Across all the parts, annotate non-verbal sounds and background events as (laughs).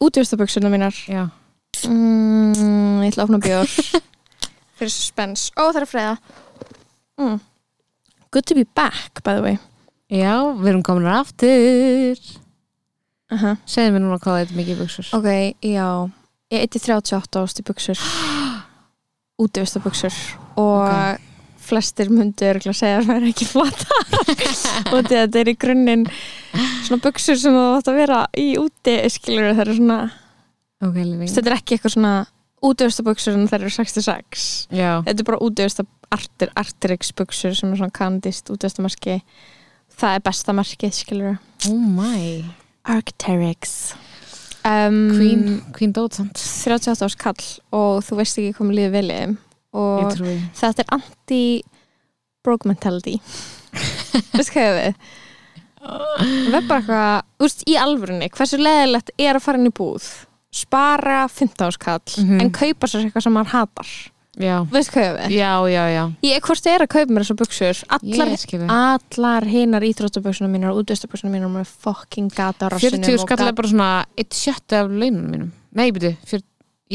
Útvistaböksunum mínar Já. mm, Ég ætla að opna bjór (laughs) Fyrir suspens Ó, það er freða mm. Good to be back, by the way Já, við erum komin aftur. uh -huh. Segðu mér núna hvað er mikið buksur. Ok, já Ég eitti 38 ást í buksur (gasps) Útvistaböksur Og Ok. flestir myndu örgulega segja að það er ekki flata (laughs) og þetta er í grunninn (laughs) svona buksur sem það átt að vera í úti skilur það eru svona Ok, living. þetta er ekki eitthvað svona útvistaböksur en það eru 66 Já. þetta er bara útvist artir, Artrix buksur sem er svona kandist útvistamarki það er besta markið skilur Oh my. Arcteryx um, Queen, Queen Dótsand. 38 árs kall og þú veist ekki hvað mér líður vel í þeim Ég og þetta er anti-broke mentality (laughs) veist hvað ég við það er bara eitthvað úst, í alvörunni, hversu leðilegt er að fara inn í búð spara 15 árs kall Mhm. en kaupa sér eitthvað sem maður hatar Já. veist hvað ég við Já, já, já. Ég hvort er að kaupa mér þessar buksur allar, allar hinar íþróttabuksunum mínar og útvistabuksunum mínar með fucking gata á rassinum 40 skall er bara svona eitt sjötti af laununum mínum. Nei, byrju, ég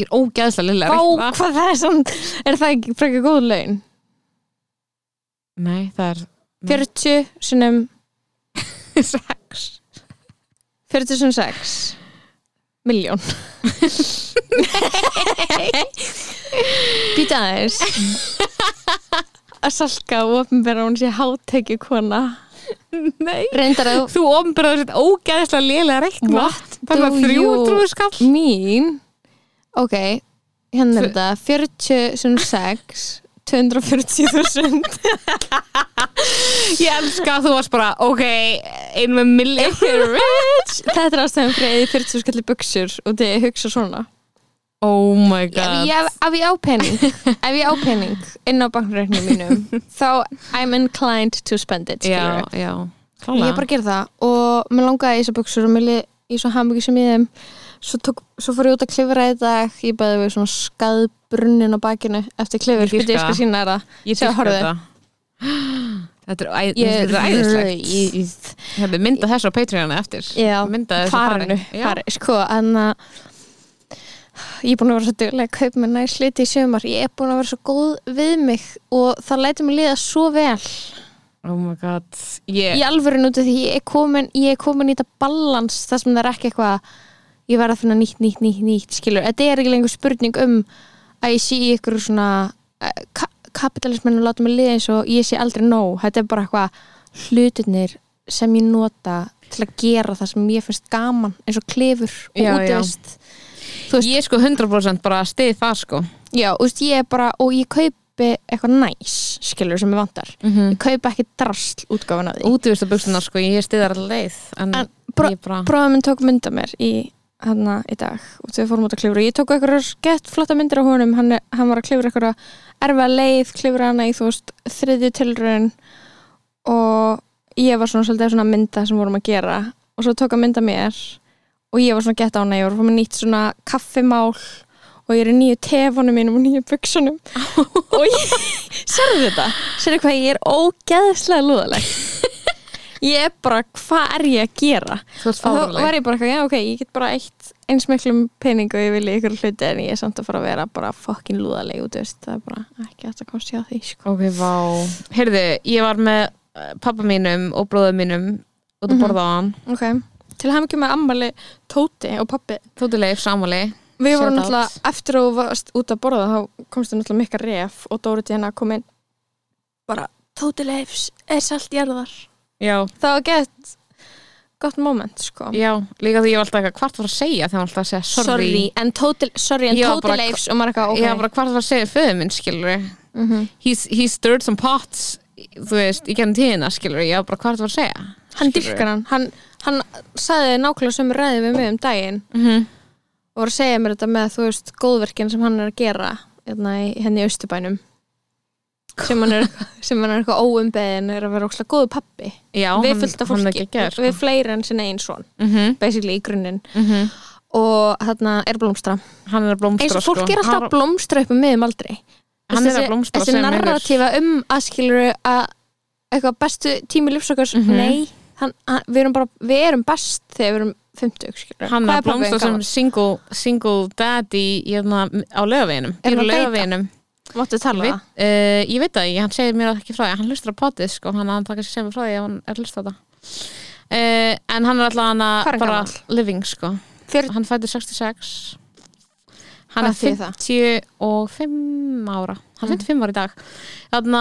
er ógæðslega lilla Vá, hvað það er samt Er það ekki frekar góð laun? Nei, það er 40 sinum sex. 40 sinum 6 Miljón Býta aðeins að salka og opnbera hún sé hátækju kona Nei. reyndar að Þú ofnbyrðar þetta ógæðslega lélega reikna. What Það you 300 skall. mín ok, hérna er þetta 40 sem 6 240.000 Ég elska að þú varst bara, ok, einu með rich þetta er ástæðan fyrir eða 40 skalli buksur og þegar ég hugsa svona Oh my god. ég, ef ég á pening ef ég á pening inn á bankreiknum mínum (laughs) þá I'm inclined to spend it Já, já. ég er bara að gera það og mér langaði í þessar buksur og mér li í svo hambyggi sem ég þeim svo, tók, svo fór ég út að klifra í dag ég bæði við svona skaðbrunnin á bakinu eftir klifur, Ég fyrir ég skal það. sína það Ég Sjá, dýrka horfðu. þetta. Þetta er, ég þetta er æðislegt. rauð Hefði myndað þessu á Patreonu eftir. já, Mynda farinu, fari. Sko, en að ég er búin að vera svo duglega að kaupa mér næst liti í sömur ég er búin að vera svo góð við mig og það lætur mig liða svo vel Oh my god. Ég, í alvöru út af því ég er komin ég er komin í þetta balans það sem það er ekki eitthvað ég verð að finna nýtt, nýtt, nýtt, nýtt skilur, þetta er ekki lengur spurning um að ég sé ykkur svona uh, ka kapitalismennu láta mig liða eins og ég sé aldrei nóg, þetta er bara eitthvað hlutinir sem ég nota til að gera það sem ég finnst gaman eins og klifur og útvist ég er sko 100% bara stið það sko. já, þú veist, ég bara og ég kaupi eitthvað næs skilur sem ég vantar, Mm ég kaupi ekki drasl útgáfun af því. Útvist buksuna sko, ég stiðar alltaf leið. En, En ég bara... bróðum minn tók mynda mér í hann í dag og þau fórum út að klifra ég tók eitthvað gett flotta myndir á honum hann, hann var að klifra eitthvað erfa leið klifra hana í þú veist þriðju tilraun og ég var svona svolítið svona mynda sem vorum að gera og svo tók að mynda mér og ég var svona gett ána ég að fá mér nýtt svona kaffimál og ég er í nýju tefunum mínum og nýju buksunum (laughs) og ég, sérðu þetta? sérðu hvað ég er ógeðslega lúðaleg ég er bara, hvað er ég að gera? Þú ert og þá var ég bara, já ok, ég get bara eitt eins miklum pening og ég vil í ykkur hluti en ég er samt að fara að vera bara fokkin lúðaleg út, það er bara ekki hægt að komast hjá því, sko. Ok, vá. Heyrðu, ég var með eh, pabba mínum og bróðum mínum út að Mhm. borða á hann. Ok, til að hafa ekki með ammali Tóti og pappi. Tóti leif, samali. Við vorum náttúrulega, eftir að þú varst út að borða þá komstu náttúrulega mikka ref og Dóri til hérna kom inn bara, Tóti Leifs er salt jarðar. Já. Það var gett gott moment, sko. Já, líka því ég var alltaf eitthvað hvart var að segja þegar hann alltaf að segja sorry. sorry, en Tóti, sorry, en Ég var Tóti bara- Leifs og maður eitthvað, ok. Ég var bara hvart var að segja föðu minn, skilur Mhm. He's, he stirred some pots, þú veist, í gennum tíðina, skilur Ég var bara hvart var að segja. hann dyrkar hann, hann, hann sagði nákvæmlega sem ræði við mig um daginn mm og var að segja mér þetta með, þú veist, góðverkin sem hann er að gera hérna í henni í Östubænum sem hann er, (laughs) er eitthvað óumbeðin er að vera ókslega góðu pappi Já, við er fólki, sko. við fleiri en sinna einn svon Mhm, basically í grunninn. Mhm. og þarna er blómstra. Hann er blómstra eins og fólk sko. er alltaf blómstra upp um miðum aldrei Hann er Þessi- að blómstra þessi narratífa um að skilur að eitthvað bestu tími lífsokars Mhm. nei, hann, hann, við, erum bara, við erum best þegar við erum 50 skilur Hann er blómstra sem single, single daddy hérna, á laugaveginum Er Býr á að máttu tala það uh, Ég veit það ekki, hann segir mér ekki frá því Hann hlustar á potið sko, hann, hann takar sér sem frá því að hann er hlustar á það uh, En hann er alltaf hann er að bara gamall? living sko Fjör, Hann fættur 66 Hann Hvað er það? 55 ára Hann er Mm. 55 ára í dag Þannig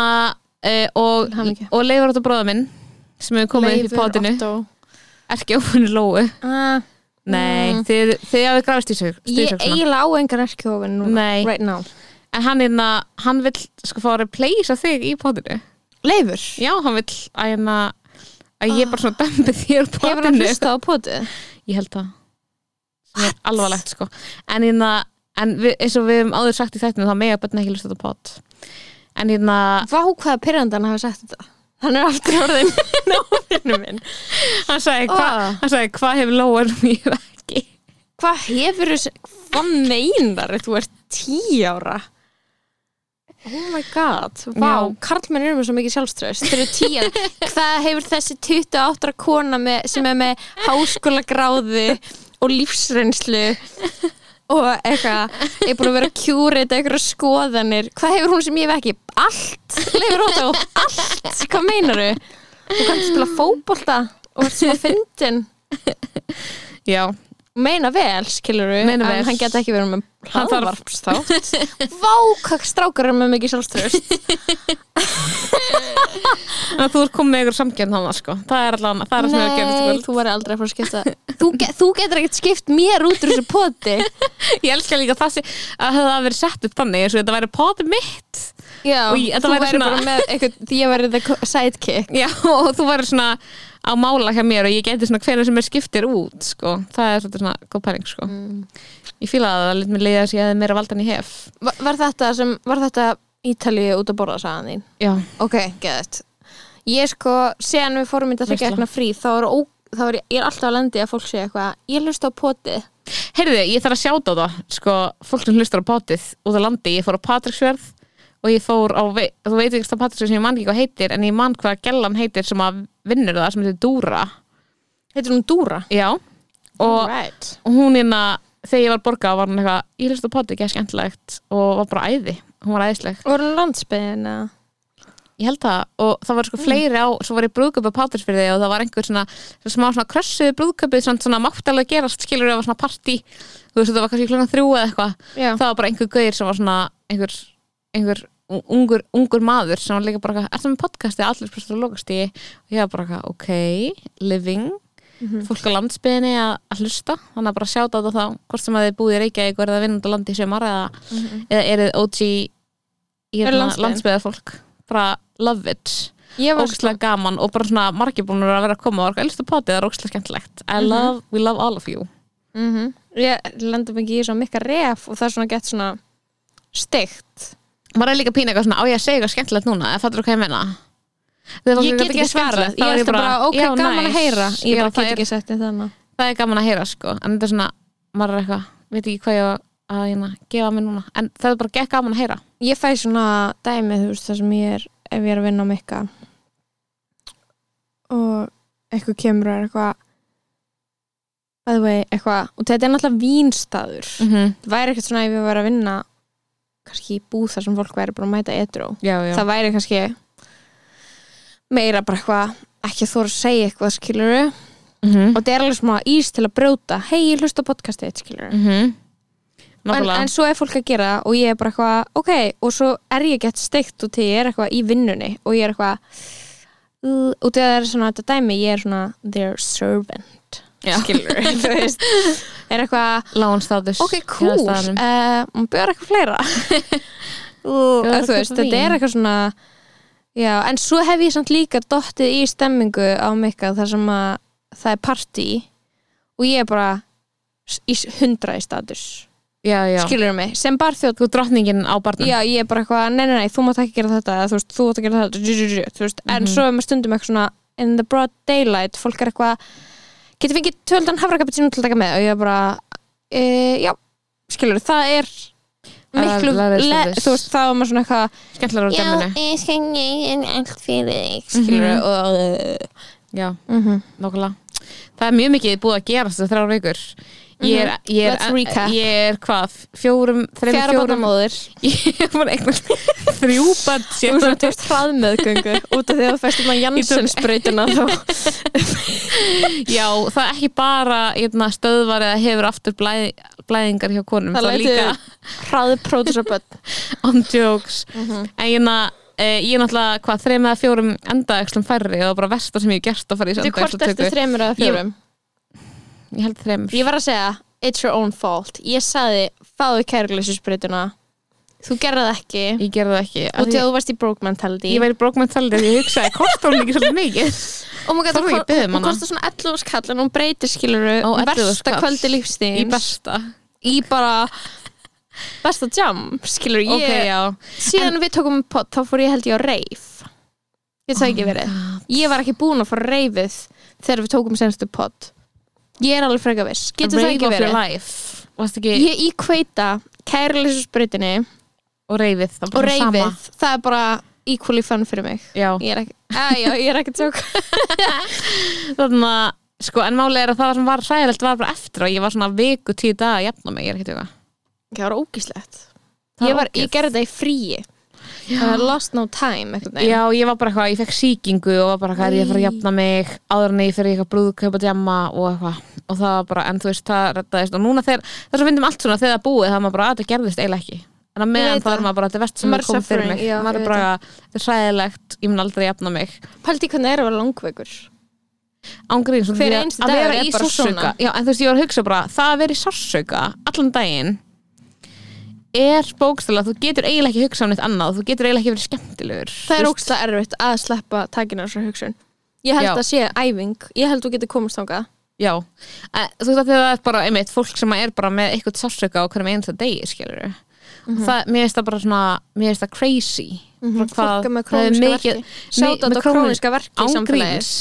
uh, og, Hamingju. og leifur átta bróða minn sem hefur komið upp í potinu Otto. Erki ófunni lóu ah, Nei, Mm. þið, þið hafið grafist í sig ég eiginlega á engan erkjófin núna right now En hann, hérna, hann vill sko fá að replacea þig í potinu. Leifur, Já, hann vill að, hérna, að ég bara svona dömbi þér úr hefur hann potinu. hlustað á potið? Ég held sem er alvarlegt sko. En, hérna, en við, eins og við hefum áður sagt í þættinu þá mega bönn ekki hlusta þetta pot. En hérna, Vá hvaða pyrrandan hafi sagt þetta? Hann er aftur orðin (laughs) náfinu minn. Hann sagði hvað Ah. Hvað hefur lóar mér ekki Hvað hefur þessi Hvað meinar þú? Ert tí ára Oh my god. Vá, Já. karlmenn eru með svo mikið sjálfströðst Þeir eru tí ára (laughs) Hvað hefur þessi 28 ára kona með, sem er með háskóla gráði og lífsreynslu og eitthvað er búin að vera að kjúrita eitthvað skoðanir. Hvað hefur hún sem ég hef ekki? Allt, leifur ótt á allt? Hvað meinaru? Þú? Kannst spila fótbolta og ert svona fyndin. Já, meina vel, skilur við Meina vel. en hann geta ekki verið með Hann þarf- hlaðvarpsþátt (laughs) Vá, hvað strákar er með mikið sjálfströðust (laughs) en þú ert komið með ykkur samkjörn hann sko. Það er allan, það er það sem er að gera Nei, þú verður aldrei að fara að skipta þú, ge þú getur ekkert skipt mér út úr þessu poti. (laughs) Ég elska líka það að það hafi verið sett upp þannig eins og þetta væri potið mitt Já, Og ég- þú væri bara með eitthvað, því ég væri the sidekick Já, og þú væri svona á mála hjá mér og ég geti svona hvernig sem er skiptir út sko. það er svona góð pæling sko. ég fíla að það lit mér leiða að ég hefði meira valdan í hef var, var þetta þetta Ítalíu út að borða sagan þín? Já, Ok, geðið Ég sko, séðan við fórum í þetta Veisla. ekki frí þá er, ó, þá er ég, ég er alltaf að lendi að fólk segja eitthvað ég hlust á potið heyrðu, ég þarf að sjáta á það sko, fólk sem hlustar á potið út á landi, ég fór á Patricksverð og ég fór á, þú veit ekki Patricksverð sem ég man ekki hvað heitir, en ég man hvað gellan heitir sem að vinnur það, sem heitir Dúra. Heitir hún Dúra? Já, og right. hún hérna, þegar ég var borgað var hún eitthvað, ég hlust á potið, ekki skemmtilegt. Og var bara æði, hún var æðisleg. Var hún landsbyðin? eða? Ég held það. Og það var sko fleiri á svo var ég brúðköpi á Pátursfyrði og það var einhver svona, smá svona krössuð brúðköpið svona, svona máttalega gerast skilur það var svona partí. Þú veist þetta var kannski klokkan þrjú eða eitthvað. Það var bara einhver gauðir sem var svona einhver, einhver ungur, ungur maður sem var líka bara eitthvað, ertu með podcasti allir prestur og lokast í og ég var bara ok, living. Fólk á landsbyðinni að, hlusta þannig að bara sjáta á þetta þá hvort sem að þið búið í Reykjavík og er það vinnund á landi í sumar eða, eða er þið OG í Er hérna, landsbyggðin? landsbyðar fólk bara love it. Ógstlega gaman og bara svona margir búin að vera að koma og elstu potið, það er ógstlega skemmtilegt. I love, we love all of you. Mm Ég lendum ekki í svo mikka ref og það er svona gett svona steikt maður er líka pína eitthvað svona, á ég að segja eitthvað skemmtilegt núna? Fattur þú hvað ég menna Ég get ekki svarað, ég er bara, ok, já, gaman að heyra. Ég Já, bara get ekki sagt þetta þannig það er gaman að heyra sko. En þetta er svona, maður er eitthvað veit ekki hvað ég að hérna, gefa mér núna. En það er bara gekk gaman að heyra. Ég fæ svona dæmi, þú veist, það sem ég er ef ég er að vinna á mikka. Og eitthvað kemur og er eitthvað by the way, eitthvað, og þetta er náttúrulega vínstaður. Mm -hmm. það væri ekkert svona ef ég var að vinna kannski búð þar sem fólk væri bara að mæta já. það væri kannski meira bara eitthvað ekki þóra að segja eitthvað skiluru Mm og þetta er alveg smá ís til að brjóta hei, ég hlusta podcastið, skiluru -hmm. en, en svo er fólk að gera og ég er bara eitthvað, ok, og svo er ég gett steikt og til ég er eitthvað í vinnunni og ég er eitthvað og það er svona þetta dæmi, ég er svona their servant. Skilur, (laughs) þú veist. Er eitthvað, lánstatus ok, cool. uh, og bjóður eitthvað fleira. Og þú veist, þetta er eitthvað svona já, en svo hef ég samt líka dottið í stemmingu á mikka þar sem að það er partí og ég er bara í hundra í status. Já, já, skilur mig, sem barþjóð þú er drottningin á barnum. Já, ég er bara eitthvað, nei, nei, nei, þú mátt ekki gera þetta þú veist, þú mátt ekki gera þetta djú, djú, djú, þú veist, en Mhm. svo er maður stundum eitthvað svona in the broad daylight, fólk er eitthvað getur fengið tvöldan hafrakapitsinu til að taka með? Og ég er bara e, já, skilur, það er miklu, Það það le, þú veist, þá er maður svona eitthvað skemmtilega á dæminu ég skal en allt fyrir þig skilur, Mhm. og já, mm nákvæmlega. Það er mjög mikið búið að gerast þessi þrjá vikur ég er, ég er, Let's recap. ég er hvað, fjórum, þreim, fjara fjórum? Barnamóður (laughs) ég er bara eitthvað þrjú bönn þú þú veist hraðmeðgöngu út af því að þú fæst um að Janssensbrautina þá. (laughs) Já, það er ekki bara eitna, stöðvar eða hefur aftur blæð, blæðingar hjá konum, það er líka hraðpródusarböld (laughs) on jokes. Mhm. en ég, na, eh, ég er náttúrulega hvað, þreim eða fjórum endaæxlum færri og það bara versta sem ég hef gert að fara í Þú hvort eftir þreymur eða fjórum ég held þreimur Ég var að segja, it's your own fault. Ég sagði, fáðu kæruleysusbreytuna Þú gerði það ekki. Ég gerði það ekki Og því- að þú varst í broke mentality. Ég væri broke mentality því ég hugsaði, kostar hún ekki svolítið mikið? (laughs) Oh god, Þarf þú ekki að biðja um hún hana? kostar svona 11 skall En hún breytir skiluru Ó, 11 Versta kvöldi lífstíns í besta? Í bara Besta jam, skiluru ég, ok, já. Síðan við tókum upp pott, þá fór ég held ég á reif Ég það ekki verið. Ég var ekki búin að fara reifið Þegar við tókum senstu pott Ég er alveg freka viss. Getur það ekki verið? ekki, Ég íkveita kæruleysusbreytinni og reyfið það og reyfið, það er bara equally fun fyrir mig. Já, ég er ekki, að, já, ég er ekki tjók. (laughs) Þannig að sko, en máli er að það sem var sæðilegt var bara eftir og ég var svona viku tíu daga að jafna mig, ég er ekki tjóka. Það var ógíslegt Það ég, ég gerði þetta í fríi það var lost no time já, ég var bara eitthvað, ég fekk sýkingu og var bara eitthvað, er ég fara að jafna mig? Áður en ég fyrir eitthvað brúðkaup að jamma og eitthvað. Og það var bara, en þú veist, það reddaðist. Og núna þegar, þess að finnum allt svona þegar það er búið það er maður bara, að þetta gerðist eiginlega ekki. En að meðan það er það. maður bara, þetta er vest sem er komið fyrir mig. Já, maður er bara, þetta er sæðilegt ég mun aldrei jafna mig. Pældi hvernig það er að vera langveikur. Ángríðin að- vera er í sársauka. já, en þú veist, ég var að hugsa bara, það að vera í sársauka allan daginn er bókstala, þú getur eiginlega ekki hugsað um neitt annað, þú getur eiginlega ekki verið skemmtilegur. Það er ógstlega erfitt að sleppa takina þessar hugsun. Ég held Já. að sé æfing. Ég held þú getur komast þangað. Já, En þú veist að það er bara einmitt, fólk sem er bara með eitthvað sársauka á hverjum einasta degi, skilur það, mér finnst það bara svona mér finnst það crazy. Mhm. Bara fólk er með er króniska verki. Sjátt á króni- króniska verki ángríns.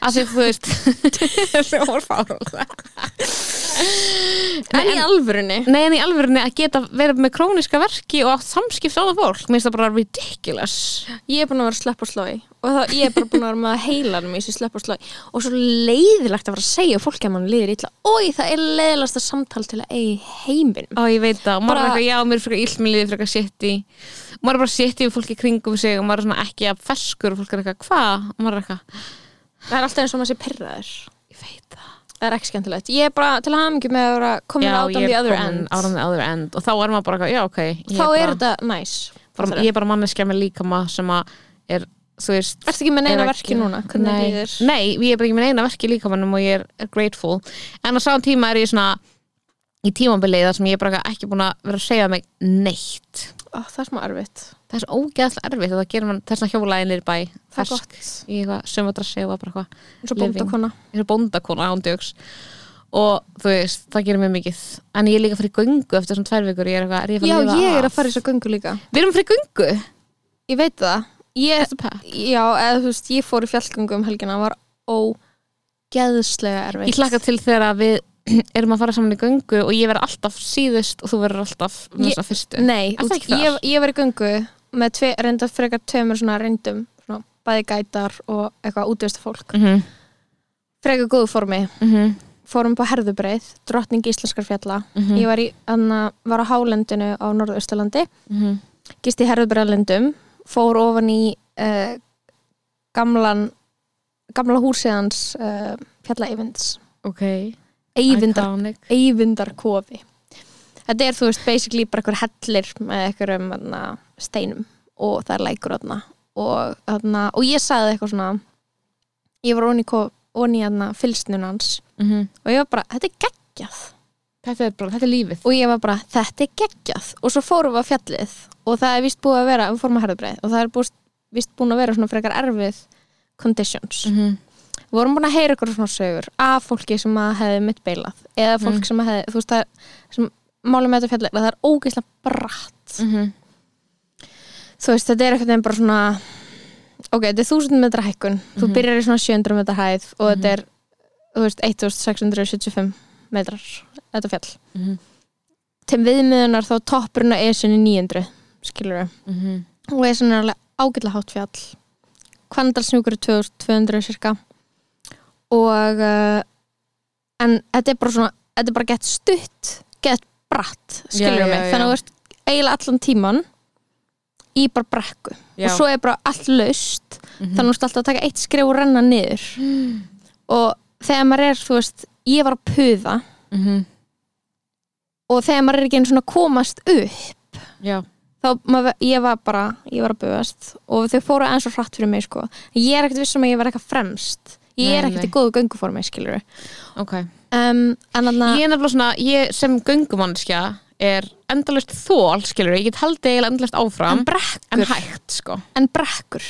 Af því þú veist það var fárlega en í alvörunni. Nei, en í alvörunni að geta verið með króniska verki og átt samskipt á það fólk, mér finnst það bara ridiculous. Ég er búin að vera að sleppa og slói og það, ég er bara búin að vera með að heilanum í þessu sleppa og slói og svo leiðilegt að vera að segja fólki að mann liðir illa. Oi það er leiðilegasta samtal til að eigi heiminum. Ó, ég veit það, maður er eitthvað, já, mér er frekar ill, mér liðið frekar sitt í maður er bara sitt í fólki kringum sig og maður er ekki að ferskur og fólk er eitthvað, hvað? maður er eitthvað, það er alltaf eins og maður sé pyrraður ég veit það það er ekki skemmtilegt. Ég er bara til að hafa mikið með að Já, out on the er other end. out on the other end. Og þá er maður bara já, ok þá er þetta næs bara, ég. er bara manneskja með líkama sem að er, þú veist Ertu ekki með neina er verki núna? Nei, nei, ég er bara ekki með neina verki líka mannum og ég er, er grateful. En á saman tíma er ég svona í tímabilið þar sem ég er bara ekki búin að vera að segja mig neitt. Ó, það er smá erfitt það er svo ógeðslega erfitt og það gerir mann þess að hjólaði niður bæ. Er fersk í eitthvað sömudrassi og bara eitthvað eins og bóndakona. Eins og bóndakona ándjöks og þú veist, það gerir mér mikið. En ég er líka fyrir göngu eftir svona tvær vikur. Ég er eitthvað, er ég að Já, fara að ég er að fara í svo göngu líka. Við erum fyrir göngu? Ég veit það. Ég? Já, eða veist, ég fór í fjallgöngu um helgina. Það var ógeðslega erfitt. Ég hlakka til þegar að við (clears throat) erum að fara saman í göngu og ég verð alltaf síðust og þú verður alltaf að fyrstu. Nei, út, ég, ég var í göngu með tve, reynda frekar tveimur svona reyndum svona, bæði gætar og eitthvað útvista fólk mm -hmm. frekar góðu formi, Mm -hmm. fórum på herðubreið drottning íslenskar fjalla Mhm. ég var, í, anna, var á hálendinu á Norðausturlandi Mhm. gist í herðubreiðlendum fór ofan í uh, gamlan gamla húsiðans uh, fjalla Eyvinds ok Eyvindar, Iconic. Eyvindarkofi þetta er þú veist basically bara einhver hellir með þarna, steinum og það er lækur og, og ég sagði eitthvað svona ég var onni í, í fylsnunans Mhm. og ég var bara, þetta er geggjað. Þetta, er bara, þetta er lífið. Og ég var bara, þetta er geggjað. Og svo fórum við á fjallið. Og það er vist búið að vera, við fórum að herðubreið og það er búið, vist búin að vera svona frekar erfið conditions. Mhm. við vorum búin að heyra ykkur svona sögur af fólki sem að hefði mitt beilað. Eða fólk Mm. sem að hefði, þú veist það sem málum með þetta fjallir, það er ógeðslega bratt mm -hmm. þú veist, þetta er eitthvað nefn bara svona ok, þetta er þúsund metra hækkun þú Mhm. byrjar í svona 700 metra hæð og Mhm. þetta er, þú veist, 1675 metrar, þetta fjall Mm -hmm. til viðmiðunar þá toppurinn á ESN 900 skilur Mm og ESN er alveg ágætlega hátt fjall Kvandalsnjúkur er 2200 cirka og uh, en þetta er bara svona þetta er bara gett stutt, gett bratt skilur já, mig, já. þannig að þú veist eiginlega allan tíman í bara brekku. Og svo er bara allt laust Mhm. þannig að þú veist alltaf að taka eitt skrif og renna niður. (gasps) Og þegar maður er, þú veist ég var að puða mm -hmm. og þegar maður er ekki einu svona komast upp Já, þá maður, ég var bara, ég var að bugast. Og þau fóru eins og hratt fyrir mig sko. Ég er ekkert vissum að ég var eitthvað fremst ég er ekkert í góðu gönguformi skilur ok. Um, en að Ég er nefnilega svona, ég sem göngumannskja er endalust þól, skilur ég get haldið eiginlega endalust en áfram brekkur, en hægt, sko. En brekkur.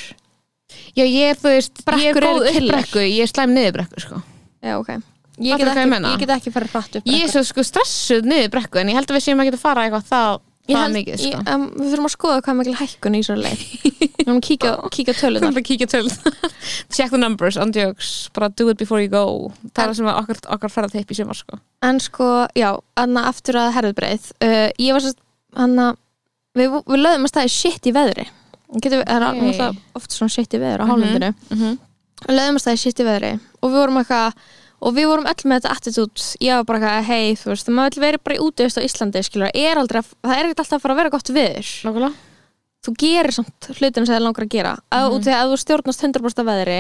Já, ég er, þú veist, ég Brekkur er eru góð upp brekku, ég er slæm niður brekku, sko. Já ok. Ég get, ég ekki, ég get ekki farið hratt upp Ég er svo sko stressuð niður brekku en ég held að við séum að geta fara eitthvað Ég það held- mikið, sko? ég, um, við þurfum að skoða hvað mikil hækkun í þessari leið. Við þurfum að Þú tölunar erum að kíkja til (laughs) Check the numbers, jokes, bara do it before you go. Það er það sem okkar, okkar ferða teip í sumar, sko. En sko, já, anna aftur að herðubreið. Uh, ég var sérst, anna við, við lögðum að staði shit í veðri. Getum, við- það er náttúrulega oft svona shit í veður á Mhm. hálendinu. mm -hmm. við lögðum að staði shit í veðri og við vorum eitthvað og við vorum öll með þetta attitút ég var bara eitthvað, hei, þú veist, maður vil vera bara í útivist á Íslandi, skilur, er aldrei að, það er ekkert alltaf að fara að vera gott viður Nákvæmlega. Þú gerir samt hlutina sem það langar að gera. Mm Mhm. út því að þú stjórnast 100% af veðri.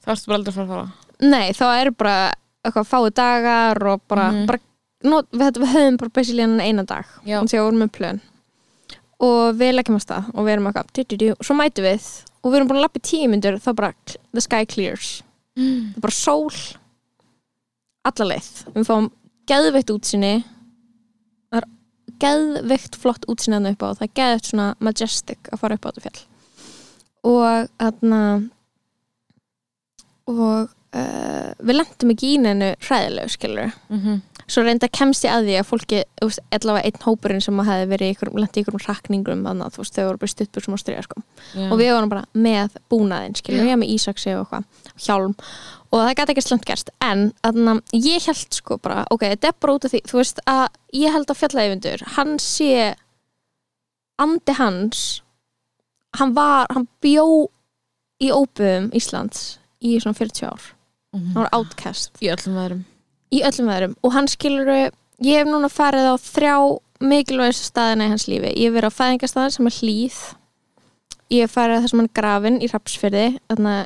Það varstu bara aldrei að fara að fara. Nei, þá er bara eitthvað fáið dagar og bara, Mhm. bara not, við, við höfum bara enn eina dag. Já. og að við vorum með plön. Og við leggjum að stað og við erum eitthvað og svo mætum við. Og við erum búin að lappa í tíu myndur þá bara the sky clears. Það er bara sól alla leið. Við fáum geðveikt útsinni það er geðveikt flott útsinni hann upp á. Það er geðveikt svona majestic að fara upp á þetta fjall. Og þarna og uh, við lendum ekki í neinu hræðilegu skilur mm -hmm. Svo reynda kemst ég að því að fólki allavega einn hópurinn sem hefði verið ykkur, lendi í ykkur rakningum þannig að þú veist þau voru bara stuttbúr sem á stríða sko. og við vorum bara með búnaðinn skilur, ég með Ísaksi og eitthvað hjálm. Og það gæti ekki slant gerst. En þannig að ég held sko bara ok, þetta er bara út af því, þú veist að ég held að fjallæfindur, hann sé andi hans hann var, hann bjó í óböðum Íslands í svona 40 ár, hann var outcast. Í öllum veðrum í öllum veðrum. Og hann skilur ég hef núna farið á þrjá mikilvægstu staðina í hans lífi. Ég hef verið á fæðingastaðin sem er hlýð ég hef farið að það sem hann grafin í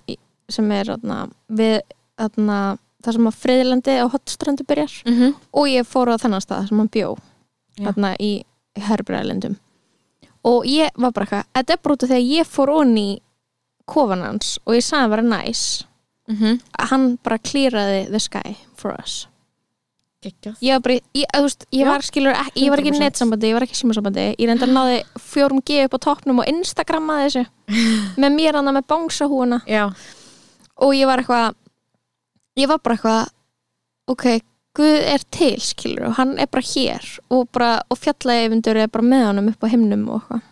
í- sem er þarna, við þarna, það sem að friðlandi á hotströndu byrjar. Mm -hmm. og ég fór á þennan stað sem hann bjó þarna í Herbræðlendum og ég var bara eitthvað þetta er því að ég fór onni kofan hans og ég sagði að vera næs. Mm -hmm. hann bara klýraði the sky for us Geggjað. Ég var bara, ég, þú veist, ég var skilur ég var ekki í 100%. netsambandi, ég var ekki í símasambandi ég reyndar náði fjórum G upp á toppnum og Instagrammaði þessu. (laughs) Með mér hana með bánsahúuna og ég var eitthvað ég var bara eitthvað ok, Guð er til skilur og hann er bara hér. Og, bara, og fjallaefindur er bara með honum upp á himnum og eitthvað.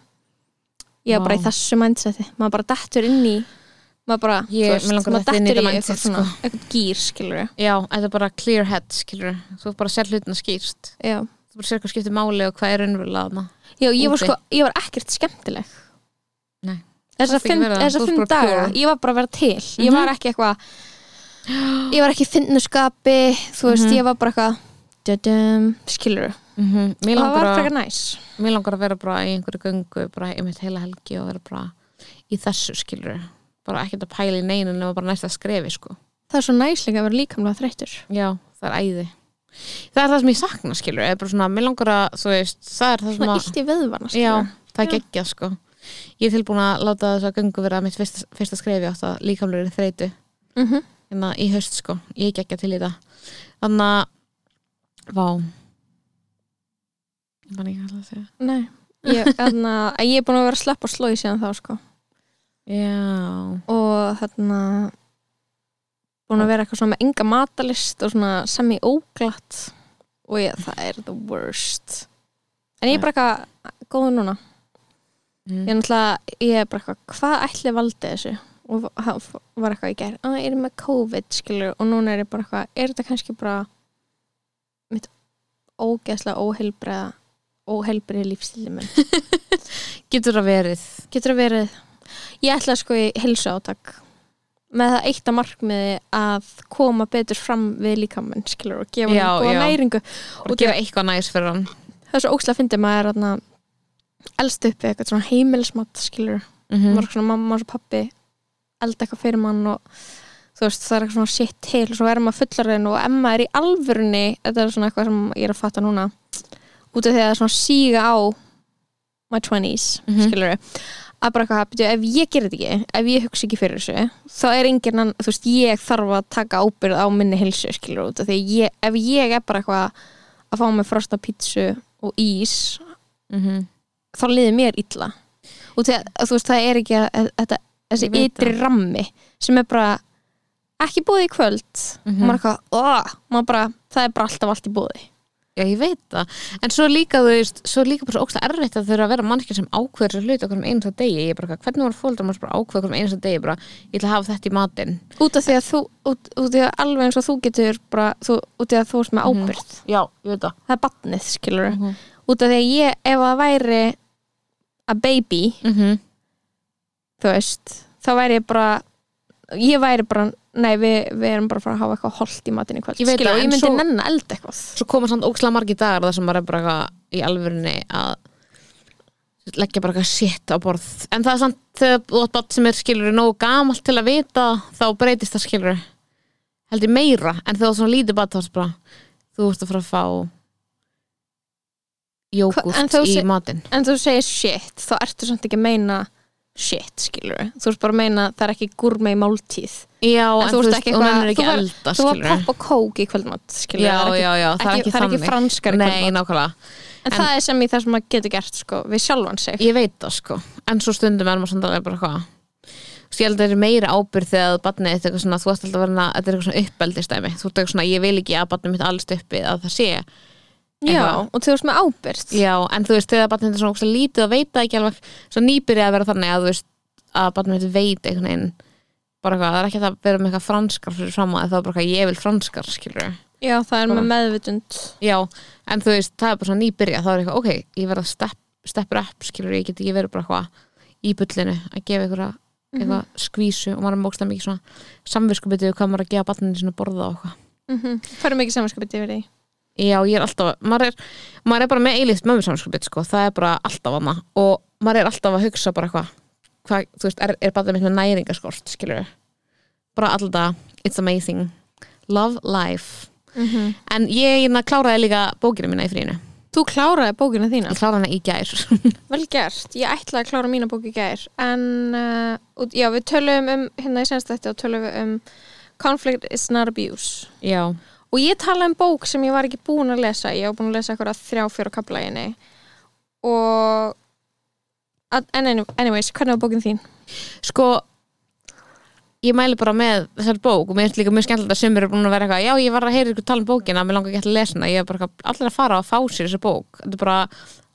Ég var bara í þessu mindseti maður bara dettur inn í maður bara, Ég- veist, að maður detta inn í eitthvað svona, sko. eitthvað gýr skilur já, þetta er bara clear head, skilur Þú er bara að sér hlutina skýrst já, Þú bara sér hvað skiptir máli og hvað er þarna. Já, ég var sko, ég var ekkert skemmtileg Nei. Þarft ekki fimm, daga. Ég var bara að vera til Ég Mhm. var ekki eitthvað Ég var ekki finnuskapi Þú veist, Mhm. ég var bara eitthvað Skilur -hmm. Mér Og það var frekar að næs Mér langar að vera bara í einhverju göngu bara einmitt heila helgi og vera bara í þessu skilur bara ekkert að pæla í neinu nema bara næsta skrefi sko. Það er svo næslega að vera líkamlega þreyttur. Já, það er æði. Það er það sem ég sakna skilur er bara svona, mér langar að, þú veist, það er það sem Svona að illt í veðvarna Já, það er geggjað sko. Ég er tilbúin að láta þess að göngu vera mitt fyrsta, fyrsta skrefi átt að líkamlega þreytu mm -hmm. hérna í haust sko, ég er geggjað til í það. Þannig að Vá. Ég man ekki það að segja. Nei. Ég, (laughs) ég er búin að vera að sleppa slói síðan þá sko Já, og þarna búin að vera eitthvað svona með enga matalist og svona semi-óglatt. Og ég, það er the worst. En ég er bara eitthvað góður núna. Mm. ég er náttúrulega, ég er bara eitthvað hvað ætli valdi þessu? Og var eitthvað í gær, að ég er með COVID skilur, og núna er ég bara eitthvað er þetta kannski bara mitt ógeðslega óheilbreða óheilbreið lífstíli minn? (laughs) Getur það verið? Getur það verið ég ætla sko í heilsu átak með það eitt að markmiði að koma betur fram við líkamann skilur og gefa hann góða næringu. Og gera eitthvað næs fyrir hann. Það er svo ógslag að fyndi maður er elst uppi eitthvað svona heimilismat skilur, mm maður er svona mamma og pappi elda eitthvað fyrir mann og þú veist það er eitthvað svona shit til. Og svo er maður fullarinn og emma er í alvörunni þetta er svona eitthvað sem ég er að fatta núna út af því að það er svona síga á my 20s mm Mhm. skilur að bara eitthvað, byrju, ef ég gerir þetta ekki ef ég hugsa ekki fyrir þessu þá er enginn, ann- þú veist, ég þarf að taka ábyrð á minni hilsu, skilur út því ég, ef ég er bara eitthvað að fá mig frosta pítsu og ís -hmm. þá liði mér illa og því að, þú veist, það er ekki að, að, þessi ytri rammi sem er bara ekki búið í kvöld Mhm. og maður er eitthvað, það er bara alltaf allt í búið Já, ég veit það, en svo líka þú veist, svo líka bara svo ógsta erfitt að þurfa að vera mannskja sem ákveður þessu hluti okkur um einasta degi. Ég er bara, hvernig var fóldrar maður bara ákveður okkur um einasta degi? Bara, ég ætla að hafa þetta í matinn. Út af því að þú, út, út af að alveg eins og þú getur bara, þú, út af því að þú ert með ábyrð Já, ég veit það. Það er batnið, skilur mm -hmm. út af því að ég, ef það væri a baby, þú veist þá væri ég bara ég væri bara, nei við, við erum bara að fara að hafa eitthvað holt í matinn í kvöld. Ég veit skilur, það, og ég myndi svo- nenn að elda eitthvað. Svo koma samt ógslag margir dagar þar sem maður er bara eitthvað í alvörunni að leggja bara eitthvað shit á borð. En það er samt þegar þú átt bát sem er skilur nógu gamalt til að vita þá breytist það skilur heldur meira en þegar þú átt svona lítið bát þá er bara þú ert að fara að fá jógurt í matinn. en þú segir shit, þá ertu samt ekki að meina shit, skilur þú ert bara að meina það er ekki gúrmei máltíð. Já, En en, þú veist, ekki er ekki þú elda þú var popp og kók í kvöldmatt skilur, Já, er ekki, já, já, það er ekki það er ekki þannig. franskar í Nei, kvöldmatt nákvæmlega. En, það er sem í það sem maður getur gert sko, við sjálfan sig. Ég veit það sko, en svo stundum er maður samt alveg bara hvað? Þú veist, ég held að það er meira ábyrð þegar barnið eitthvað svona, þú ert alltaf að vera þetta er eitthvað svona uppeldistæmi, þú ert eitthvað svona ég vil ekki að barnið mitt alls uppi að það sé já, og þú veist með ábyrð Já, en þú veist, þegar barnið þetta er svona lítið og veit það ekki alveg, svo nýbyrja að vera þannig að þú veist, að barnið mitt veit einhvern veginn, bara eitthvað, það er ekki að vera með eitthvað franskar fyrir fram að það er bara eitthvað, ég vil franskar, skilur já, það er með meðvitund. Já, en þú veist, það er bara svona nýbyrja þá er eitthvað, ok, ég verð að stepp, steppur upp skilur, ég get ekki verið bara eitthvað í bullinu að gefa eitthvað, eitthvað skvísu og maður er svona samviskubitið hvað maður er að gefa barninu svona borða og eitthvað. Mm -hmm. fyrir mikið samanskapið yfir því Já, ég er alltaf, maður er, maður er bara með eilíft mömmu samviskubit, sko, það er bara alltaf hana og maður er alltaf að hugsa bara hvað, þú veist, er, er mitt með næringaskort skilur, bara alltaf it's amazing, love life. Mm -hmm. en ég hérna kláraði líka bókina mína í fríinu. Þú kláraði bókina þína? Ég kláraði hana í gær. (laughs) Vel gert, ég ætlaði að klára mína bók í gær. En uh, já, við tölum um hérna í senst þetta og tölum við um conflict is not abuse. Já, og ég tala um bók sem ég var ekki búin að lesa. Ég var búin að lesa eitthvað þrjá, í henni. Og en any- anyways, hvernig var bókin þín? sko ég mæli bara með þessar bók og mér finnst líka mjög skemmtilegt að sömur er búin að vera eitthvað já ég var að heyra ykkur tala um bókina, mér langar ekki að lesa hana. Ég er bara allir að fara og fá sér þessa bók. Þetta er bara